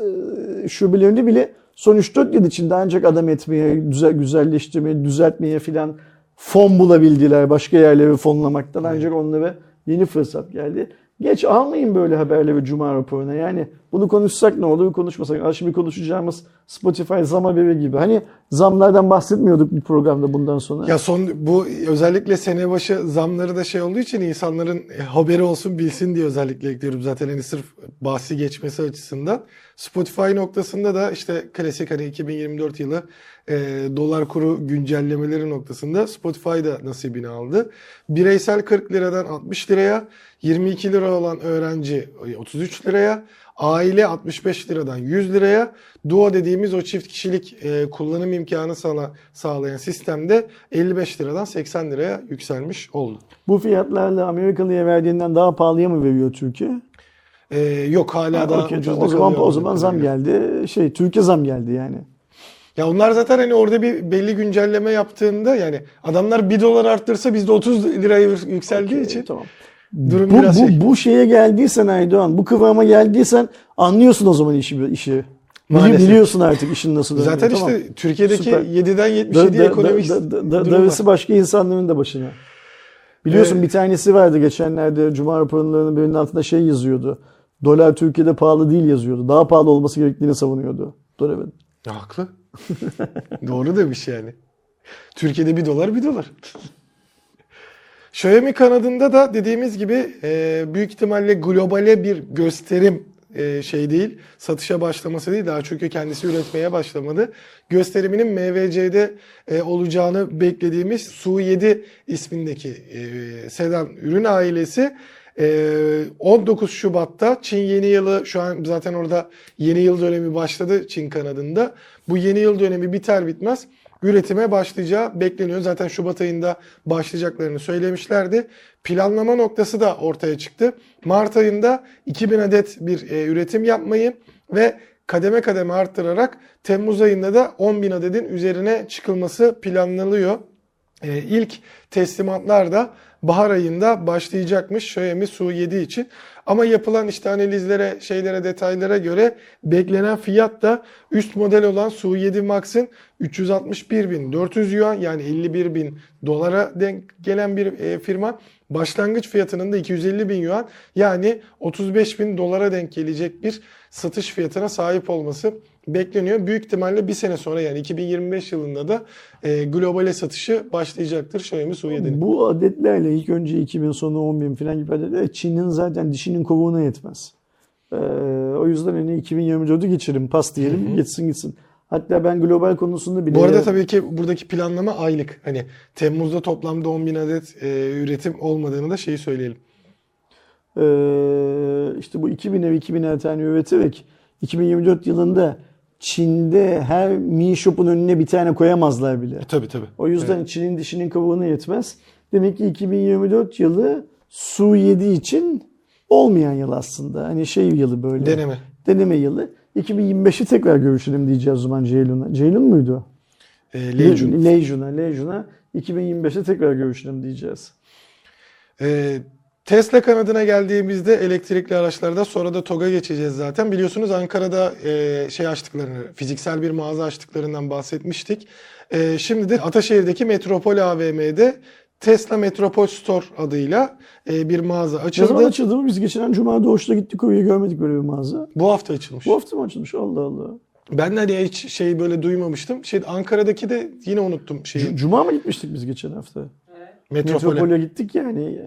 e, şubelerinde bile Son 3-4 yıl içinde ancak adam etmeye, güzel, güzelleştirmeye, düzeltmeye filan fon bulabildiler başka yerleri fonlamaktan ancak onlara yeni fırsat geldi. Geç almayın böyle haberleri Cuma raporuna. Yani bunu konuşsak ne olur, konuşmasak. Ha, Şimdi konuşacağımız Spotify zam haberi gibi. Hani zamlardan bahsetmiyorduk bu programda bundan sonra. Ya son bu özellikle sene başı zamları da şey olduğu için insanların e, haberi olsun bilsin diye özellikle ekliyorum zaten hani sırf bahsi geçmesi açısından. Spotify noktasında da işte klasik hani 2024 yılı e, dolar kuru güncellemeleri noktasında Spotify da nasibini aldı. Bireysel 40 liradan 60 liraya, 22 lira olan öğrenci e, 33 liraya, aile 65 liradan 100 liraya, Duo dediğimiz o çift kişilik e, kullanım imkanı sana sağlayan sistemde 55 liradan 80 liraya yükselmiş oldu. Bu fiyatlarla Amerikalıya verdiğinden daha pahalıya mı veriyor Türkiye? E, yok hala Ha, daha okey, ucuzda o zaman kalıyor o zaman zam geldi. Şey Türkiye zam geldi yani. Ya onlar zaten hani orada bir belli güncelleme yaptığında yani adamlar 1 dolar arttırsa bizde 30 liraya yükseldiği Okey, için tamam. Durum Bu, biraz bu, şey. bu şeye geldiysen Aydoğan, bu kıvama geldiysen anlıyorsun o zaman işi. işi. Maalesef. Biliyorsun artık işin nasıl döndüğünü. Zaten tamam. işte Türkiye'deki Süper. 7'den Da- 77 da- ekonomik da- da- da- var. başka insanların da başına. Biliyorsun Evet. bir tanesi vardı geçenlerde Cuma raporlarının birinin altında şey yazıyordu. Dolar Türkiye'de pahalı değil yazıyordu. Daha pahalı olması gerektiğini savunuyordu. Ya, haklı. Doğru demiş yani. Türkiye'de 1 dolar 1 dolar. Xiaomi kanadında da dediğimiz gibi e, büyük ihtimalle globale bir gösterim e, şey değil, satışa başlaması değil daha çünkü kendisi üretmeye başlamadı. Gösteriminin MVC'de e, olacağını beklediğimiz Su7 ismindeki sedan ürün ailesi e, 19 Şubat'ta Çin yeni yılı şu an zaten orada yeni yıl dönemi başladı Çin kanadında. Bu yeni yıl dönemi biter bitmez üretime başlayacağı bekleniyor. Zaten Şubat ayında başlayacaklarını söylemişlerdi. Planlama noktası da ortaya çıktı. Mart ayında 2000 adet bir e, üretim yapmayı ve kademe kademe arttırarak Temmuz ayında da 10.000 adetin üzerine çıkılması planlanıyor. E, ilk teslimatlar da bahar ayında başlayacakmış Xiaomi Su7 için. Ama yapılan işte analizlere, şeylere, detaylara göre beklenen fiyat da üst model olan Su7 Max'ın 361.400 yuan yani 51.000 dolara denk gelen bir e, firma. Başlangıç fiyatının da 250.000 yuan yani 35.000 dolara denk gelecek bir satış fiyatına sahip olması bekleniyor. Büyük ihtimalle bir sene sonra yani 2025 yılında da e, globale satışı başlayacaktır Xiaomi Su7'nin. Bu adetlerle ilk önce 2000 sonra 10 bin falan gibi adetler Çin'in zaten dişinin kovuğuna yetmez. Ee, o yüzden hani 2024'ü geçirin pas diyelim geçsin gitsin. Hatta ben global konusunda bile... Bu arada tabii ki buradaki planlama aylık. Hani Temmuz'da toplamda 10.000 adet e, üretim olmadığını da şeyi söyleyelim. Ee, işte bu 2000 ev 2000 ev tane üreterek 2024 yılında Çin'de her Mi Shop'un önüne bir tane koyamazlar bile. E, tabii tabii. O yüzden Çin'in dişinin kabuğuna yetmez. Demek ki 2024 yılı Su 7 için olmayan yıl aslında. Hani şey yılı böyle. Deneme. Deneme yılı. 2025'i tekrar görüşelim diyeceğiz o zaman Ceylun'a. Ceylun muydu? E, Legion. Lejun'a. Lejun'a. 2025'te tekrar görüşelim diyeceğiz. E, Tesla kanadına geldiğimizde elektrikli araçlarda sonra da TOG'a geçeceğiz zaten. Biliyorsunuz Ankara'da e, şey açtıklarını, fiziksel bir mağaza açtıklarından bahsetmiştik. E, şimdi de Ataşehir'deki Metropol AVM'de Tesla Metropol Store adıyla e, bir mağaza Ne zaman açıldı. açıldı mı? Biz geçen Cuma Doğuş'ta gittik oraya görmedik böyle bir mağaza. Bu hafta açılmış. Bu hafta mı açılmış? Allah Allah. Ben de hani hiç şey böyle duymamıştım. Şey Ankara'daki de yine unuttum şeyi. C- Cuma mı gitmiştik biz geçen hafta? Metropol'e. Metropol'e gittik yani.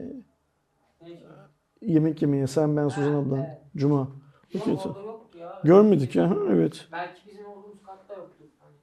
Yemek yemeye sen ben Suzan ablan. Cuma. Yok Peki. orada yoktu ya. Görmedik ya. Ha, Evet. Belki bizim olduğumuz katta yoktu. Hani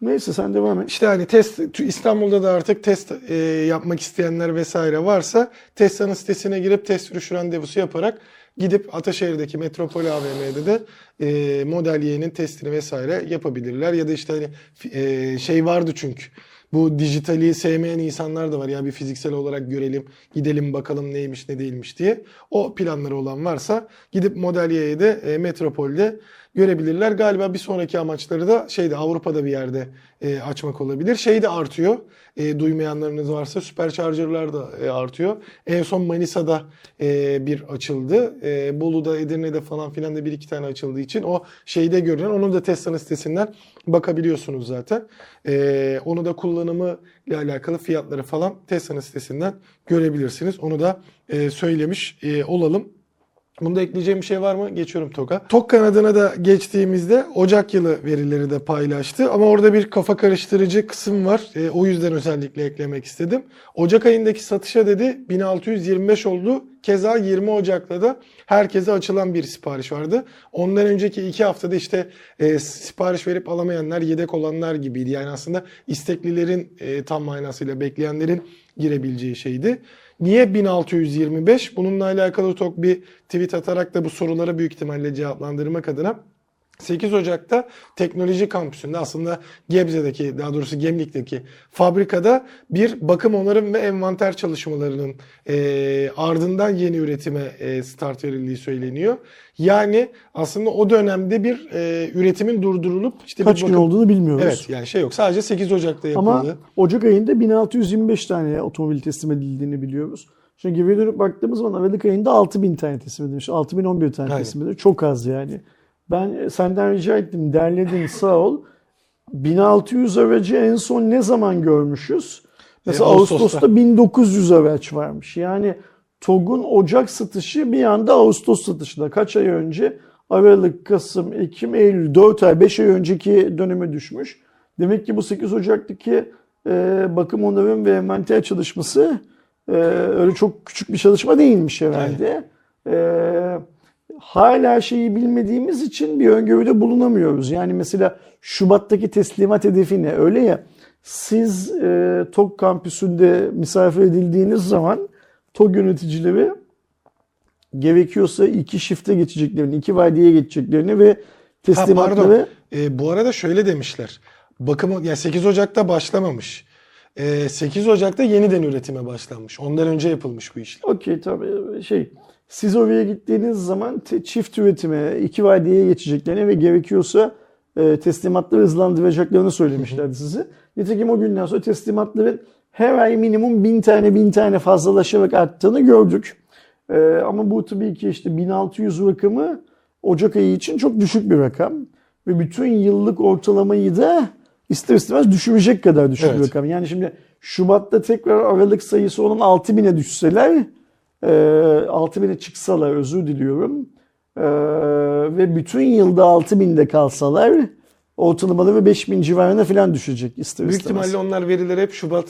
Neyse sen devam et. İşte hani test İstanbul'da da artık test e, yapmak isteyenler vesaire varsa Tesla'nın sitesine girip test sürüş randevusu yaparak gidip Ataşehir'deki Metropol AVM'de de e, Model Y'nin testini vesaire yapabilirler. Ya da işte hani e, şey vardı çünkü bu dijitali sevmeyen insanlar da var. Ya bir fiziksel olarak görelim, gidelim bakalım neymiş ne değilmiş diye. O planları olan varsa gidip Model Y'ye de e, Metropol'de görebilirler. Galiba bir sonraki amaçları da şeyde Avrupa'da bir yerde e, açmak olabilir. Şey de artıyor. E, duymayanlarınız varsa Supercharger'lar da e, artıyor. En son Manisa'da e, bir açıldı. E, Bolu'da, Edirne'de falan filan da bir iki tane açıldığı için o şeyde görünen onu da Tesla'nın sitesinden bakabiliyorsunuz zaten. E, onu da kullanımı ile alakalı fiyatları falan Tesla'nın sitesinden görebilirsiniz. Onu da e, söylemiş e, olalım. Bunda ekleyeceğim bir şey var mı? Geçiyorum TOG'a. TOG kanadına da geçtiğimizde Ocak yılı verileri de paylaştı. Ama orada bir kafa karıştırıcı kısım var. E, o yüzden özellikle eklemek istedim. Ocak ayındaki satışa dedi 1625 oldu. Keza 20 Ocak'ta da herkese açılan bir sipariş vardı. Ondan önceki iki haftada işte e, sipariş verip alamayanlar, yedek olanlar gibiydi. Yani aslında isteklilerin e, tam manasıyla bekleyenlerin girebileceği şeydi. Niye 1625? Bununla alakalı TOK bir tweet atarak da bu soruları büyük ihtimalle cevaplandırmak adına 8 Ocak'ta teknoloji kampüsünde aslında Gebze'deki daha doğrusu Gemlik'teki fabrikada bir bakım onarım ve envanter çalışmalarının e, ardından yeni üretime e, start verildiği söyleniyor. Yani aslında o dönemde bir e, üretimin durdurulup işte Kaç bir gün bakım... olduğunu bilmiyoruz. Evet yani şey yok sadece 8 Ocak'ta yapıldı. Ama Ocak ayında 1625 tane otomobil teslim edildiğini biliyoruz. Şimdi geriye dönüp baktığımız zaman Aralık ayında 6000 tane teslim edilmiş. 6011 tane Aynen. teslim edilmiş. Çok az yani. Ben senden rica ettim. Derledin sağ ol. 1600 aracı en son ne zaman görmüşüz? Mesela E, Ağustos'ta. Ağustos'ta 1900 araç varmış. Yani TOG'un Ocak satışı bir anda Ağustos satışında. Kaç ay önce? Aralık, Kasım, Ekim, Eylül 4 ay 5 ay önceki döneme düşmüş. Demek ki bu 8 Ocak'taki e, bakım onarım ve envanter çalışması e, öyle çok küçük bir çalışma değilmiş herhalde. E, hala şeyi bilmediğimiz için bir öngörüde bulunamıyoruz. Yani mesela Şubat'taki teslimat hedefi ne? Öyle ya siz e, TOG kampüsünde misafir edildiğiniz zaman TOG yöneticileri gerekiyorsa iki shift'e geçeceklerini, iki vadiyeye geçeceklerini ve Ha, teslimatları pardon. E, bu arada şöyle demişler. Bakımı yani 8 Ocak'ta başlamamış. E, 8 Ocak'ta yeniden üretime başlanmış. Ondan önce yapılmış bu işlem. Okey tabii şey siz oraya gittiğiniz zaman çift üretime, iki vadiyeye geçeceklerini ve gerekiyorsa e, teslimatları hızlandıracaklarını söylemişlerdi size. Nitekim o günden sonra teslimatların her ay minimum bin tane bin tane fazlalaşarak arttığını gördük. E, ama bu tabii ki işte 1600 rakamı Ocak ayı için çok düşük bir rakam. Ve bütün yıllık ortalamayı da ister istemez düşürecek kadar düşük bir Evet. rakam. Yani şimdi Şubat'ta tekrar Aralık sayısı onun 6000'e düşseler e, 6000'e çıksalar özür diliyorum e, ve bütün yılda 6000'de kalsalar ortalamaları 5000 civarına falan düşecek ister Büyük istemez. ihtimalle onlar verileri hep Şubat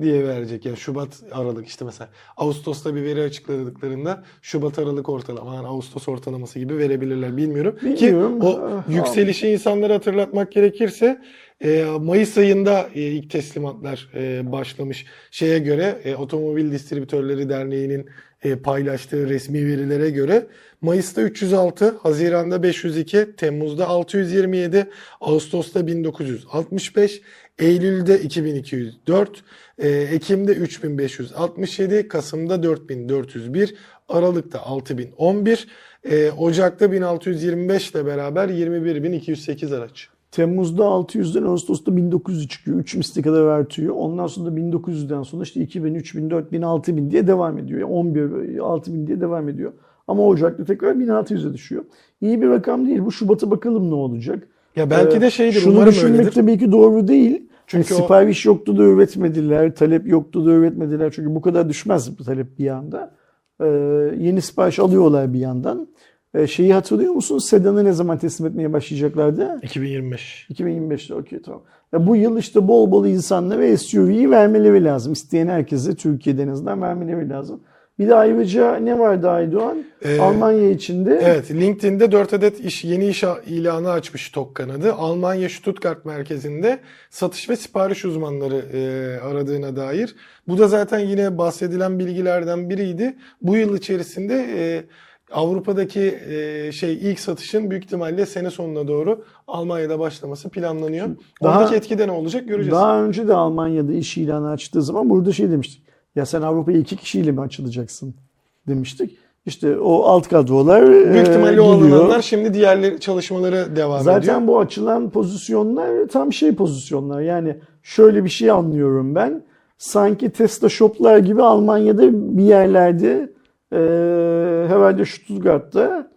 diye verecek. Yani Şubat Aralık işte mesela Ağustos'ta bir veri açıkladıklarında Şubat Aralık ortalama yani Ağustos ortalaması gibi verebilirler bilmiyorum. Bilmiyorum. Ki o Ah, yükselişi insanlara hatırlatmak gerekirse e, Mayıs ayında e, ilk teslimatlar e, başlamış. Şeye göre e, Otomobil Distribütörleri Derneği'nin paylaştığı resmi verilere göre Mayıs'ta 306, Haziran'da 502, Temmuz'da 627, Ağustos'ta 1965, Eylül'de 2204, e, Ekim'de 3567, Kasım'da 4401, Aralık'ta 6011, e, Ocak'ta 1625 ile beraber 21208 araç. Temmuz'da 600'den Ağustos'ta 1900 çıkıyor. 3 misli kadar artıyor. Ondan sonra da 1900'den sonra işte 2000, 3000, 4000, 6000 diye devam ediyor. Yani 11, 6000 diye devam ediyor. Ama Ocak'ta tekrar 1600'e düşüyor. İyi bir rakam değil. Bu Şubat'a bakalım ne olacak. Ya belki de Ee, şeydir, Şunu umarım düşünmek öyledir. tabii ki doğru değil. Çünkü Çünkü o- sipariş yoktu da üretmediler, talep yoktu da üretmediler. Çünkü bu kadar düşmez bu talep bir anda. Ee, yeni sipariş alıyorlar bir yandan. Ee, şeyi hatırlıyor musun? Sedan'ı ne zaman teslim etmeye başlayacaklardı? 2025. 2025'te okey tamam. Ya bu yıl işte bol bol insanlara SUV'yi vermeleri lazım. İsteyen herkese Türkiye'de en azından vermeleri lazım. Bir de ayrıca ne vardı Aydoğan? Ee, Almanya içinde Evet, LinkedIn'de 4 adet iş, yeni iş ilanı açmış TOK kanadı. Almanya Stuttgart merkezinde satış ve sipariş uzmanları e, aradığına dair. Bu da zaten yine bahsedilen bilgilerden biriydi. Bu yıl içerisinde e, Avrupa'daki e, şey ilk satışın büyük ihtimalle sene sonuna doğru Almanya'da başlaması planlanıyor. Daha- Oradaki etki ne olacak göreceğiz. Daha önce de Almanya'da iş ilanı açtığı zaman burada şey demiştik. Ya sen Avrupa'ya iki kişiyle mi açılacaksın demiştik. İşte o alt kadrolar Büyük e, ihtimalle o gidiyor. alınanlar şimdi diğerleri çalışmalara devam Zaten ediyor. bu açılan pozisyonlar tam şey pozisyonlar. Yani şöyle bir şey anlıyorum ben. Sanki Tesla shoplar gibi Almanya'da bir yerlerde e, herhalde Stuttgart'ta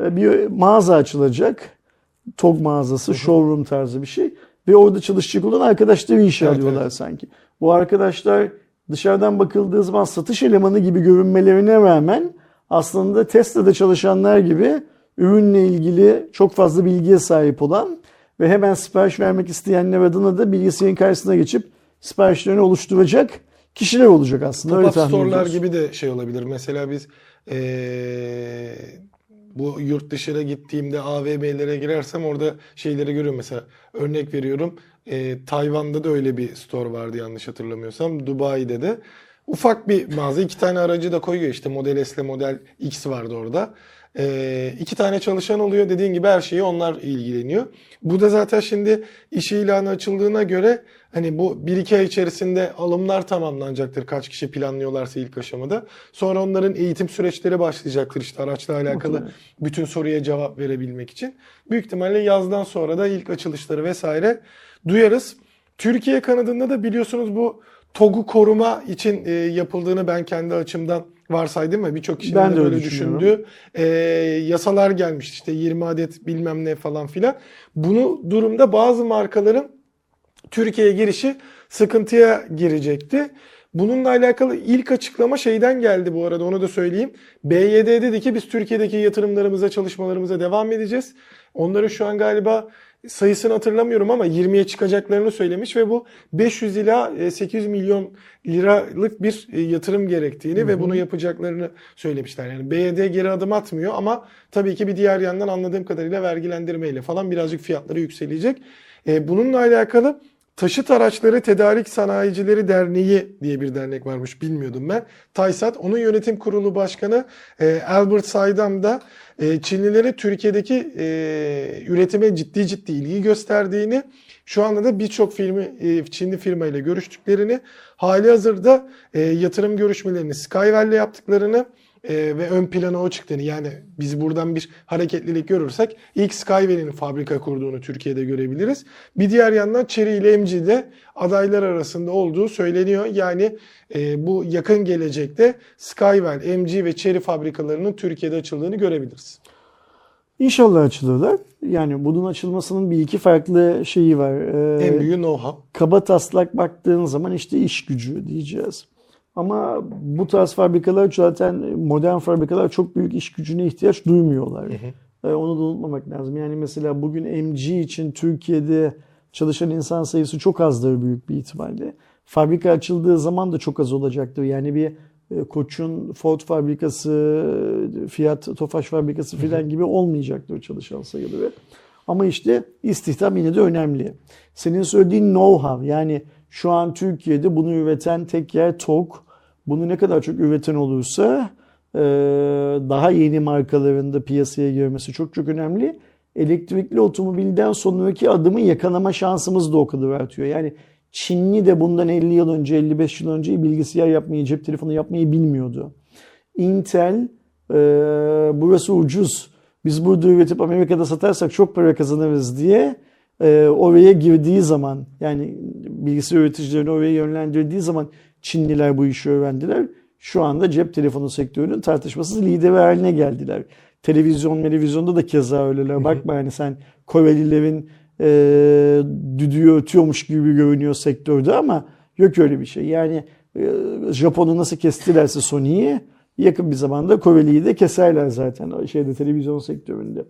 e, bir mağaza açılacak. TOG mağazası, showroom tarzı bir şey. Ve orada çalışacak olan arkadaşları işe Evet, alıyorlar evet. sanki. Bu arkadaşlar dışarıdan bakıldığı zaman satış elemanı gibi görünmelerine rağmen aslında Tesla'da çalışanlar gibi ürünle ilgili çok fazla bilgiye sahip olan ve hemen sipariş vermek isteyenler adına da bilgisayarın karşısına geçip siparişlerini oluşturacak kişiler olacak aslında. Pop-up store'lar ediyoruz. gibi de şey olabilir. Mesela biz eee, bu yurt dışına gittiğimde AVM'lere girersem orada şeyleri görüyorum. Mesela örnek veriyorum. eee, Tayvan'da da öyle bir store vardı yanlış hatırlamıyorsam. Dubai'de de. Ufak bir mağaza. iki tane aracı da koyuyor işte. Model S ile Model X vardı orada. Ee, iki tane çalışan oluyor. Dediğin gibi her şeyi onlar ilgileniyor. Bu da zaten şimdi iş ilanı açıldığına göre hani bu bir iki ay içerisinde alımlar tamamlanacaktır. Kaç kişi planlıyorlarsa ilk aşamada. Sonra onların eğitim süreçleri başlayacaktır işte araçla alakalı bütün soruya cevap verebilmek için. Büyük ihtimalle yazdan sonra da ilk açılışları vesaire duyarız. Türkiye kanadında da biliyorsunuz bu TOG'u koruma için e, yapıldığını ben kendi açımdan varsaydım ve birçok kişinin Ben de de öyle böyle düşündüğü e, yasalar gelmiş işte 20 adet bilmem ne falan filan. Bunu durumda bazı markaların Türkiye'ye girişi sıkıntıya girecekti. Bununla alakalı ilk açıklama şeyden geldi bu arada onu da söyleyeyim. BYD dedi ki biz Türkiye'deki yatırımlarımıza, çalışmalarımıza devam edeceğiz. Onların şu an galiba sayısını hatırlamıyorum ama 20'ye çıkacaklarını söylemiş ve bu 500 ila e, 800 milyon liralık bir e, yatırım gerektiğini ve bunu yapacaklarını söylemişler. Yani BYD geri adım atmıyor ama tabii ki bir diğer yandan anladığım kadarıyla vergilendirmeyle falan birazcık fiyatları yükselecek. E, Bununla alakalı Taşıt Araçları Tedarik Sanayicileri Derneği diye bir dernek varmış bilmiyordum ben. TAYSAT onun yönetim kurulu başkanı e, Albert Saydam da e, Çinlilere Türkiye'deki e, üretime ciddi ciddi ilgi gösterdiğini şu anda da birçok firmi, e, Çinli firma ile görüştüklerini hali hazırda e, yatırım görüşmelerini Skywell'le yaptıklarını e, ve ön plana o çıktığını yani biz buradan bir hareketlilik görürsek ilk Skywell'in fabrika kurduğunu Türkiye'de görebiliriz. Bir diğer yandan Chery ile MG'de adaylar arasında olduğu söyleniyor. Yani e, bu yakın gelecekte Skywell, MG ve Chery fabrikalarının Türkiye'de açıldığını görebiliriz. İnşallah açılırlar. Yani bunun açılmasının bir iki farklı şeyi var. Ee, En büyüğü know-how. kaba taslak baktığın zaman işte iş gücü diyeceğiz. Ama bu tarz fabrikalar zaten modern fabrikalar çok büyük iş gücüne ihtiyaç duymuyorlar. Ee, Onu da unutmamak lazım. Yani mesela bugün MG için Türkiye'de çalışan insan sayısı çok azdır büyük bir ihtimalle. Fabrika açıldığı zaman da çok az olacaktır. Yani bir e, Koç'un Ford fabrikası, Fiat Tofaş fabrikası filan gibi olmayacaktır çalışan sayıları. Ama işte istihdam yine de önemli. Senin söylediğin know-how yani şu an Türkiye'de bunu üreten tek yer TOG. Bunu ne kadar çok üreten olursa e, daha yeni markaların da piyasaya girmesi çok çok önemli. Elektrikli otomobilden sonraki adımı yakalama şansımız da o kadar artıyor. Yani Çinli de bundan 50 yıl önce, 55 yıl önce bilgisayar yapmayı, cep telefonu yapmayı bilmiyordu. Intel e, burası ucuz. Biz burada üretip Amerika'da satarsak çok para kazanırız diye e, oraya girdiği zaman yani bilgisayar üreticilerini oraya yönlendirdiği zaman Çinliler bu işi öğrendiler. Şu anda cep telefonu sektörünün tartışmasız lideri haline geldiler. Televizyon, televizyonda da keza öyleler. Bakma hani sen Korelilerin e, düdüğü ötüyormuş gibi görünüyor sektörde ama yok öyle bir şey. Yani e, Japon'u nasıl kestilerse Sony'yi yakın bir zamanda Koreli'yi de keserler zaten şeyde televizyon sektöründe.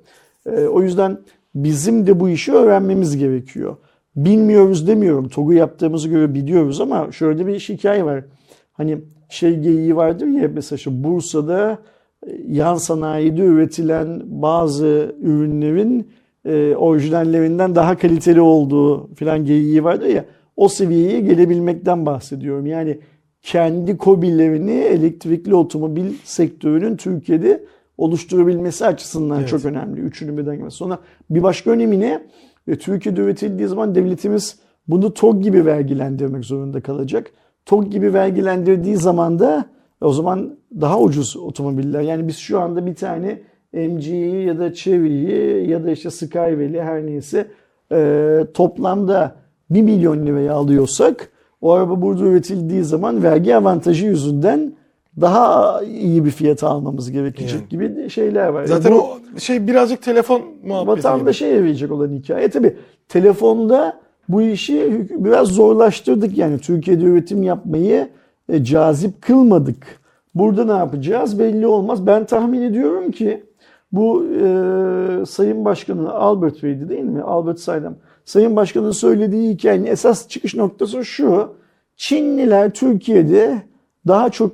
E, o yüzden bizim de bu işi öğrenmemiz gerekiyor. Bilmiyoruz demiyorum. TOG'u yaptığımızı göre biliyoruz ama şöyle bir hikaye var. Hani şey geyiği vardır ya mesela şu Bursa'da e, yan sanayide üretilen bazı ürünlerin e, orijinallerinden daha kaliteli olduğu filan geyiği vardır ya o seviyeye gelebilmekten bahsediyorum. Yani kendi kobilerini elektrikli otomobil sektörünün Türkiye'de oluşturabilmesi açısından Evet. çok önemli. Üçünü birden gelmesi. Sonra bir başka önemi ne? E, Türkiye'de üretildiği zaman devletimiz bunu TOG gibi vergilendirmek zorunda kalacak. TOG gibi vergilendirdiği zaman da O zaman daha ucuz otomobiller. Yani biz şu anda bir tane MG'yi ya da Chevy'yi ya da işte Skywell'i her neyse e, toplamda 1 milyon liraya alıyorsak o araba burada üretildiği zaman vergi avantajı yüzünden daha iyi bir fiyata almamız gerekecek Yani. gibi şeyler var. Zaten Bu- o şey birazcık telefon muhabbeti gibi. vatandaşa yarayacak olan hikaye. Tabi telefonda bu işi biraz zorlaştırdık yani Türkiye'de üretim yapmayı e, cazip kılmadık. Burada ne yapacağız belli olmaz. Ben tahmin ediyorum ki bu e, Sayın Başkan'ın Albert Bey'di değil mi? Albert Saydam. Sayın Başkan'ın söylediği hikayenin esas çıkış noktası şu. Çinliler Türkiye'de daha çok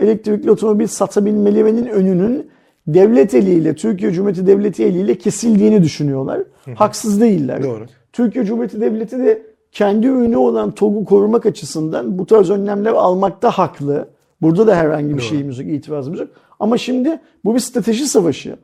elektrikli otomobil satabilmelerinin önünün devlet eliyle, Türkiye Cumhuriyeti Devleti eliyle kesildiğini düşünüyorlar. Haksız değiller. Doğru. Türkiye Cumhuriyeti Devleti de kendi ürünü olan TOG'u korumak açısından bu tarz önlemler almakta haklı. Burada da herhangi bir Doğru. şeyimiz yok, itirazımız yok. Ama şimdi bu bir strateji savaşı.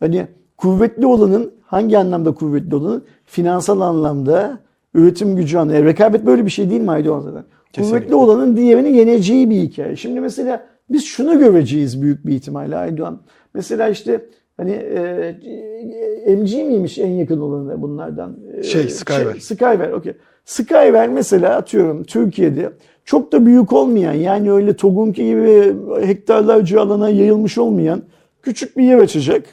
Hani kuvvetli olanın hangi anlamda kuvvetli olanın? Finansal anlamda, üretim gücü anlamda. Rekabet böyle bir şey değil mi Aydoğan zaten? Kesinlikle. Kuvvetli olanın diğerini yeneceği bir hikaye. Şimdi mesela biz şunu göreceğiz büyük bir ihtimalle Aydoğan. Mesela işte hani e, MG miymiş en yakın olanı bunlardan? E, Şey, Skywell. Skywell, okey. Skywell mesela atıyorum Türkiye'de çok da büyük olmayan yani öyle Togunki gibi hektarlarca alana yayılmış olmayan küçük bir yer açacak.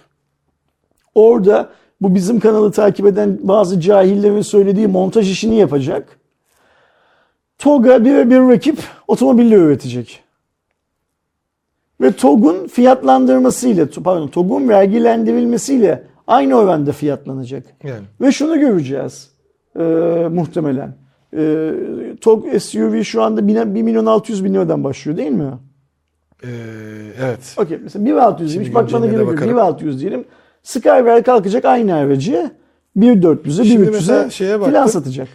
Orada bu bizim kanalı takip eden bazı cahillerin söylediği montaj işini yapacak. TOG'a birebir rakip otomobiller üretecek. Ve TOG'un fiyatlandırmasıyla, pardon TOG'un vergilendirilmesiyle aynı oranda fiyatlanacak. Yani. Ve şunu göreceğiz e, muhtemelen. E, TOG SUV şu anda 1 milyon 600 bin liradan başlıyor değil mi? Ee, evet. Okey mesela 1.600 Şimdi demiş. Bak bana güncelliğine göre bakarım. 1.600 diyelim. Skywell kalkacak aynı aracı 1.400'e Şimdi mesela 1.300'e şeye filan satacak.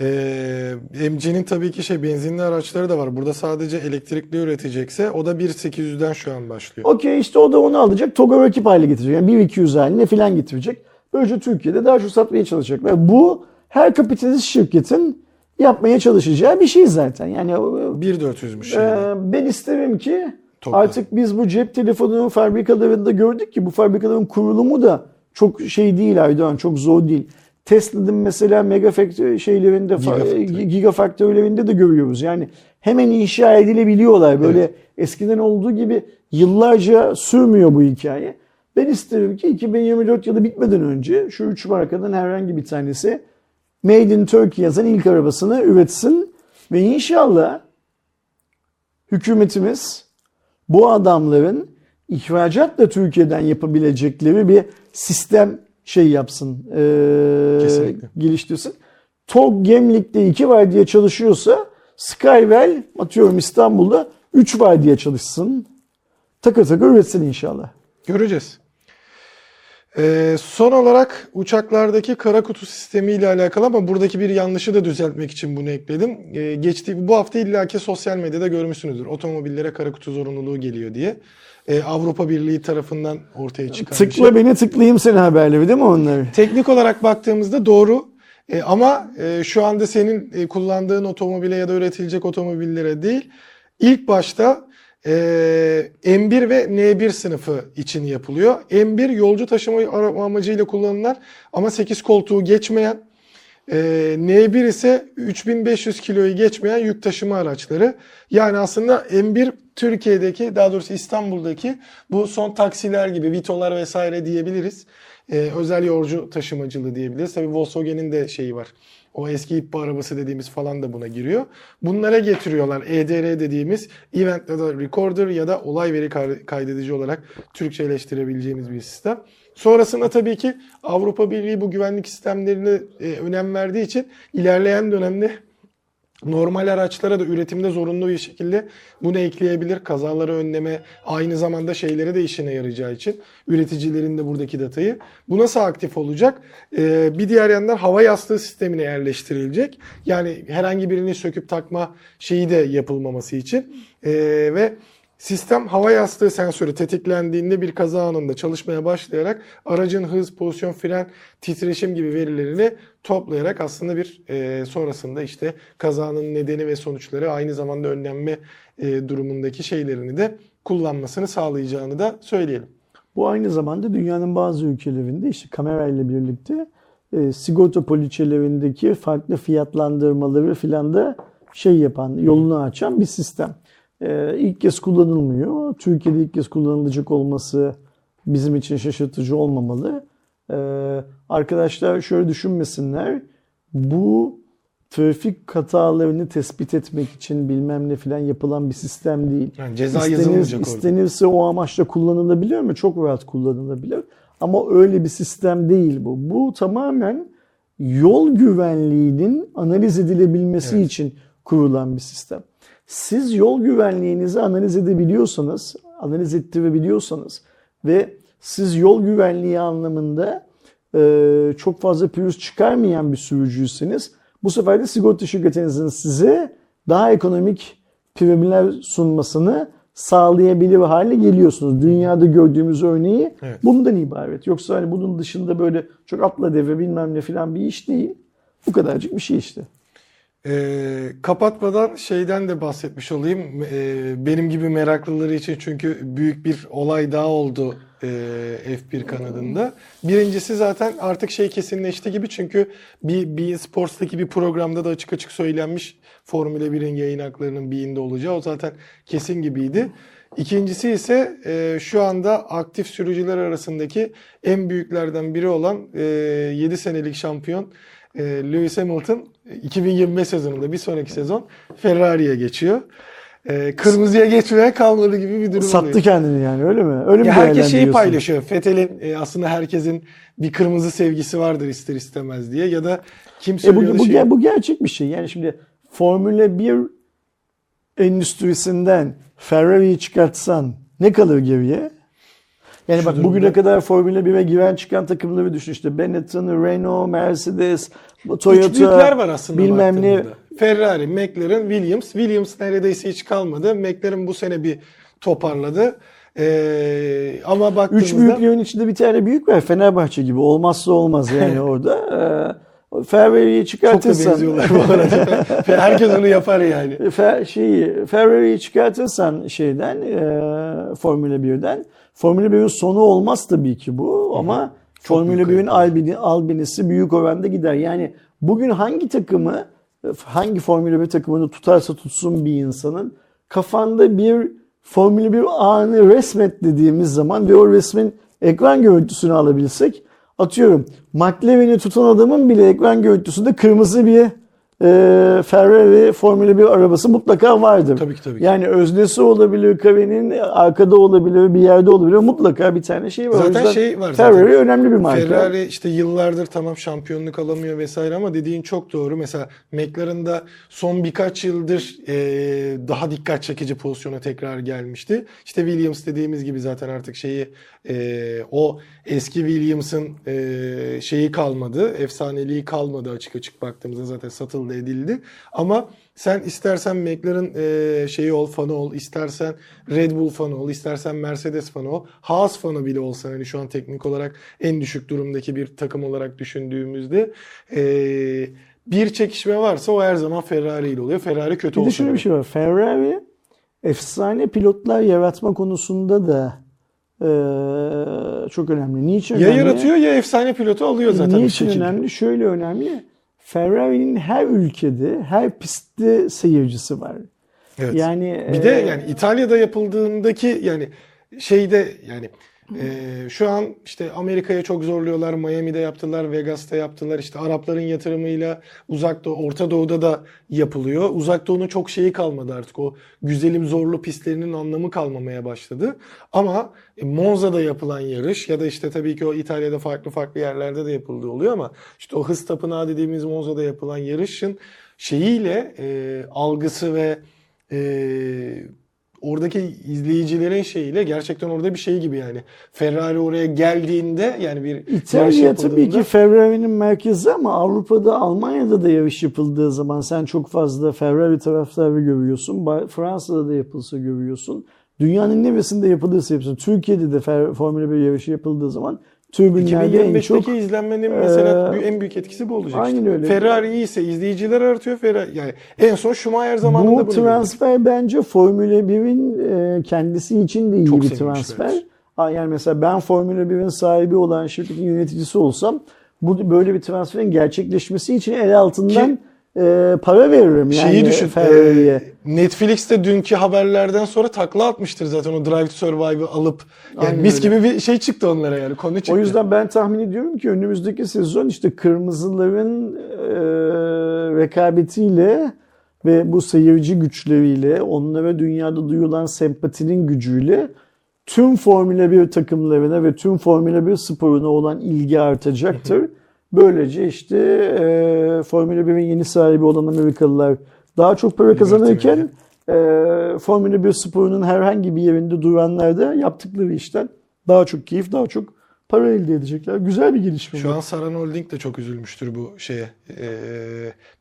Ee, MG'nin tabii ki şey benzinli araçları da var. Burada sadece elektrikli üretecekse o da 1.800'den şu an başlıyor. Okey işte o da onu alacak. TOG'a rakip hale getirecek. Yani 1.200 haline filan getirecek. Böylece Türkiye'de daha çok satmaya çalışacak. Ve bu her kapitalist şirketin yapmaya çalışacağı bir şey zaten. Yani 1.400'müş şey. Ee, ben isterim ki Topla. artık biz bu cep telefonu fabrikalarında gördük ki bu fabrikaların kurulumu da çok şey değil Aydoğan, çok zor değil. Tesla'nın mesela mega factory şeylerinde, gigafaktörlerinde de görüyoruz. Yani hemen inşa edilebiliyorlar. Böyle eskiden olduğu gibi yıllarca sürmüyor bu hikaye. Ben isterim ki 2024 yılı bitmeden önce şu üç markadan herhangi bir tanesi Made in Turkey yazan ilk arabasını üretsin ve inşallah hükümetimiz bu adamların ihracatla Türkiye'den yapabilecekleri bir sistem şey yapsın, Kesinlikle. geliştirsin. TOG Gemlik'te 2 var diye çalışıyorsa Skywell atıyorum İstanbul'da 3 var diye çalışsın. Takır takır üretsin inşallah. Göreceğiz. Ee, son olarak uçaklardaki kara kutu sistemiyle alakalı ama buradaki bir yanlışı da düzeltmek için bunu ekledim. Ee, geçtiği bu hafta illaki sosyal medyada görmüşsünüzdür. Otomobillere kara kutu zorunluluğu geliyor diye. Ee, Avrupa Birliği tarafından ortaya çıkan bir şey. Tıkla beni tıklayayım seni haberleri değil mi onları? Teknik olarak baktığımızda doğru. E, ama e, şu anda senin e, kullandığın otomobile ya da üretilecek otomobillere değil. İlk başta e, M1 ve N1 sınıfı için yapılıyor. M1 yolcu taşıma amacıyla kullanılan ama 8 koltuğu geçmeyen. E, N1 ise 3500 kiloyu geçmeyen yük taşıma araçları. Yani aslında M1 Türkiye'deki daha doğrusu İstanbul'daki bu son taksiler gibi Vitolar vesaire diyebiliriz. Ee, özel yolcu taşımacılığı diyebiliriz. Tabii Volkswagen'in de şeyi var. O eski İPPA arabası dediğimiz falan da buna giriyor. Bunlara getiriyorlar EDR dediğimiz Event Data Recorder ya da olay veri kay- kaydedici olarak Türkçeleştirebileceğimiz bir sistem. Sonrasında tabii ki Avrupa Birliği bu güvenlik sistemlerine e, önem verdiği için ilerleyen dönemde normal araçlara da üretimde zorunlu bir şekilde bunu ekleyebilir. Kazaları önleme aynı zamanda şeylere de işine yarayacağı için üreticilerin de buradaki datayı. Bu nasıl aktif olacak? Ee, bir diğer yandan hava yastığı sistemine yerleştirilecek. Yani herhangi birini söküp takma şeyi de yapılmaması için. Ee, ve Sistem hava yastığı sensörü tetiklendiğinde bir kaza anında çalışmaya başlayarak aracın hız, pozisyon, fren, titreşim gibi verilerini toplayarak aslında bir e, sonrasında işte kazanın nedeni ve sonuçları aynı zamanda önlenme e, durumundaki şeylerini de kullanmasını sağlayacağını da söyleyelim. Bu aynı zamanda dünyanın bazı ülkelerinde işte kamerayla birlikte e, sigorta poliçelerindeki farklı fiyatlandırmaları filan da şey yapan, yolunu açan bir sistem. E, ilk kez kullanılmıyor. Türkiye'de ilk kez kullanılacak olması bizim için şaşırtıcı olmamalı. E, arkadaşlar şöyle düşünmesinler. Bu trafik hatalarını tespit etmek için bilmem ne filan yapılan bir sistem değil. Yani ceza İstenir- yazılmayacak orada. İstenirse o amaçla kullanılabilir mi? Çok rahat kullanılabilir. Ama öyle bir sistem değil bu. Bu tamamen yol güvenliğinin analiz edilebilmesi Evet. için kurulan bir sistem. Siz yol güvenliğinizi analiz edebiliyorsanız, analiz ettirebiliyorsanız ve siz yol güvenliği anlamında e, çok fazla pürüz çıkarmayan bir sürücüyseniz bu sefer de sigorta şirketinizin size daha ekonomik primler sunmasını sağlayabilir hale geliyorsunuz. Dünyada gördüğümüz örneği Evet. bundan ibaret. Yoksa hani bunun dışında böyle çok atla deve bilmem ne filan bir iş değil. Bu kadarcık bir şey işte. Ee, kapatmadan şeyden de bahsetmiş olayım. Ee, benim gibi meraklıları için çünkü büyük bir olay daha oldu e, F1 kanadında. Birincisi zaten artık şey kesinleşti gibi çünkü bir, bir Sports'taki bir programda da açık açık söylenmiş Formula 1'in yayın haklarının birinde olacağı o zaten kesin gibiydi. İkincisi ise e, şu anda aktif sürücüler arasındaki en büyüklerden biri olan e, 7 senelik şampiyon e, Lewis Hamilton 2025 sezonunda bir sonraki sezon Ferrari'ye geçiyor. E, kırmızıya geçmeye kalmadı gibi bir durum Sattı oluyor. kendini yani öyle mi? Öyle mi Ya herkes şeyi paylaşıyor. Fethel'in e, aslında herkesin bir kırmızı sevgisi vardır ister istemez diye ya da kim E bu, bu, şey- bu gerçek bir şey. Yani şimdi Formula 1 endüstrisinden Ferrari'yi çıkartsan ne kalır geriye? Yani Şu bak durumda- bugüne kadar Formula 1'e giren çıkan takımları düşün işte Benetton, Renault, Mercedes, Toyota, Üç büyükler var aslında bilmem ne. Ferrari, McLaren, Williams. Williams neredeyse hiç kalmadı. McLaren bu sene bir toparladı. Ee, ama baktığımızda Üç büyüklerin içinde bir tane büyük var. Fenerbahçe gibi. Olmazsa olmaz yani orada. Ee, Ferrari'yi çok da çıkartırsan benziyorlar bu arada. Herkes onu yapar yani. Fer, şeyi Ferrari'yi çıkartırsan şeyden e, Formula 1'den Formula 1'in sonu olmaz tabii ki bu ama Çok Formula büyük 1'in kayıp. albini, albinisi büyük oranda gider. Yani bugün hangi takımı hangi Formula 1 takımını tutarsa tutsun bir insanın kafanda bir Formula 1 anı resmet dediğimiz zaman ve o resmin ekran görüntüsünü alabilsek atıyorum McLaren'i tutan adamın bile ekran görüntüsünde kırmızı bir e, Ferrari Formula 1 arabası mutlaka vardır. Tabii ki, tabii ki. Yani öznesi olabilir, karenin arkada olabilir, bir yerde olabilir. Mutlaka bir tane şey var. Zaten şey var Ferrari zaten. önemli bir marka. Ferrari işte yıllardır tamam şampiyonluk alamıyor vesaire ama dediğin çok doğru. Mesela McLaren'da son birkaç yıldır e, daha dikkat çekici pozisyona tekrar gelmişti. İşte Williams dediğimiz gibi zaten artık şeyi e, o eski Williams'ın e, şeyi kalmadı. Efsaneliği kalmadı açık açık baktığımızda zaten satıldı edildi. Ama sen istersen McLaren e, şeyi ol, fanı ol, istersen Red Bull fanı ol, istersen Mercedes fanı ol, Haas fanı bile olsan hani şu an teknik olarak en düşük durumdaki bir takım olarak düşündüğümüzde e, bir çekişme varsa o her zaman Ferrari ile oluyor. Ferrari kötü Bir de şöyle da. bir şey var. Ferrari efsane pilotlar yaratma konusunda da e, çok önemli. Niçin Ya önemli? yaratıyor ya efsane pilotu alıyor zaten Niçin önemli? Şöyle önemli. Ferrari'nin her ülkede, her pistte seyircisi var. Evet. Yani Bir de e, yani İtalya'da yapıldığındaki yani şeyde yani e, şu an işte Amerika'ya çok zorluyorlar. Miami'de yaptılar, Vegas'ta yaptılar. İşte Arapların yatırımıyla Uzak Doğu, Orta Doğu'da da yapılıyor. Uzak Doğu'nun çok şeyi kalmadı artık. O güzelim zorlu pistlerinin anlamı kalmamaya başladı. Ama e, Monza'da yapılan yarış ya da işte tabii ki o İtalya'da farklı farklı yerlerde de yapıldığı oluyor ama işte o hız tapınağı dediğimiz Monza'da yapılan yarışın şeyiyle e, algısı ve e, oradaki izleyicilerin şeyiyle gerçekten orada bir şey gibi yani. Ferrari oraya geldiğinde yani bir yarış İtalya tabii yapıldığında- ki Ferrari'nin merkezi ama Avrupa'da, Almanya'da da yarış yapıldığı zaman sen çok fazla Ferrari taraftarı görüyorsun. Fransa'da da yapılsa görüyorsun. Dünyanın neresinde yapılırsa yapılsın. Türkiye'de de Formula 1 yarışı yapıldığı zaman tribünlerde en 2025'teki çok izlenmenin mesela Ee, en büyük etkisi bu olacak. aynen işte. öyle. Ferrari iyiyse izleyiciler artıyor. Ferrari yani en son Schumacher zamanında bu bunu transfer bence Formula 1'in e, kendisi için de iyi Çok bir transfer. Yani mesela ben Formula 1'in sahibi olan şirketin yöneticisi olsam bu böyle bir transferin gerçekleşmesi için el altından e, para veririm yani Şeyi düşün. E, Netflix'te dünkü haberlerden sonra takla atmıştır zaten o Drive to Survive'ı alıp. Yani Aynen mis öyle. gibi bir şey çıktı onlara yani konu çıktı. O yüzden ben tahmin ediyorum ki önümüzdeki sezon işte kırmızıların e, rekabetiyle ve bu seyirci güçleriyle, onlara dünyada duyulan sempatinin gücüyle tüm Formula 1 takımlarına ve tüm Formula 1 sporuna olan ilgi artacaktır. Böylece işte e, Formula 1'in yeni sahibi olan Amerikalılar daha çok para kazanırken e, Formula 1 sporunun herhangi bir yerinde duranlar da yaptıkları işten daha çok keyif, daha çok para elde edecekler. Güzel bir gelişme Şu bu. an Saran Holding de çok üzülmüştür bu şeye. E,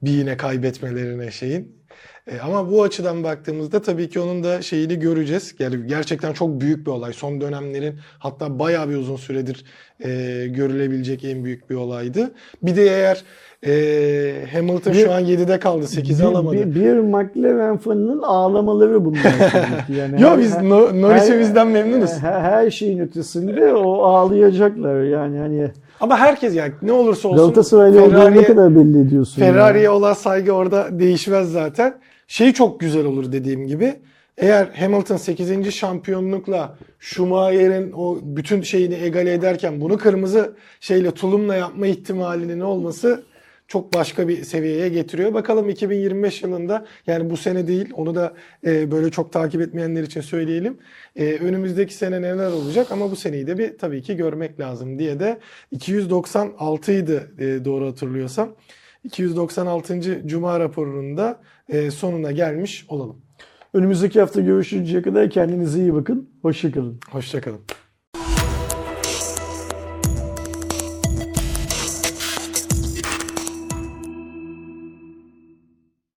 bir yine kaybetmelerine şeyin. E, ama bu açıdan baktığımızda tabii ki onun da şeyini göreceğiz. Yani gerçekten çok büyük bir olay. Son dönemlerin hatta bayağı bir uzun süredir e, görülebilecek en büyük bir olaydı. Bir de eğer e, Hamilton Bir- şu an 7'de kaldı. 8'i alamadı. Bir, bir, McLaren fanının ağlamaları bunlar. yani Yo her- biz No- Norris'i her- bizden memnunuz. Her, her şeyin ötesinde o ağlayacaklar yani hani Ama herkes yani ne olursa olsun Galatasaraylı olduğunu ne kadar belli ediyorsun. yani. Ferrari'ye olan saygı orada değişmez zaten. Şey çok güzel olur dediğim gibi. Eğer Hamilton 8. şampiyonlukla Schumacher'in o bütün şeyini egale ederken bunu kırmızı şeyle tulumla yapma ihtimalinin olması çok başka bir seviyeye getiriyor. Bakalım 2025 yılında yani bu sene değil onu da e, böyle çok takip etmeyenler için söyleyelim. E, önümüzdeki sene neler olacak ama bu seneyi de bir tabii ki görmek lazım diye de 296 idi e, doğru hatırlıyorsam. 296. Cuma raporunun da e, sonuna gelmiş olalım. Önümüzdeki hafta görüşünceye kadar kendinize iyi bakın. Hoşçakalın. Hoşçakalın.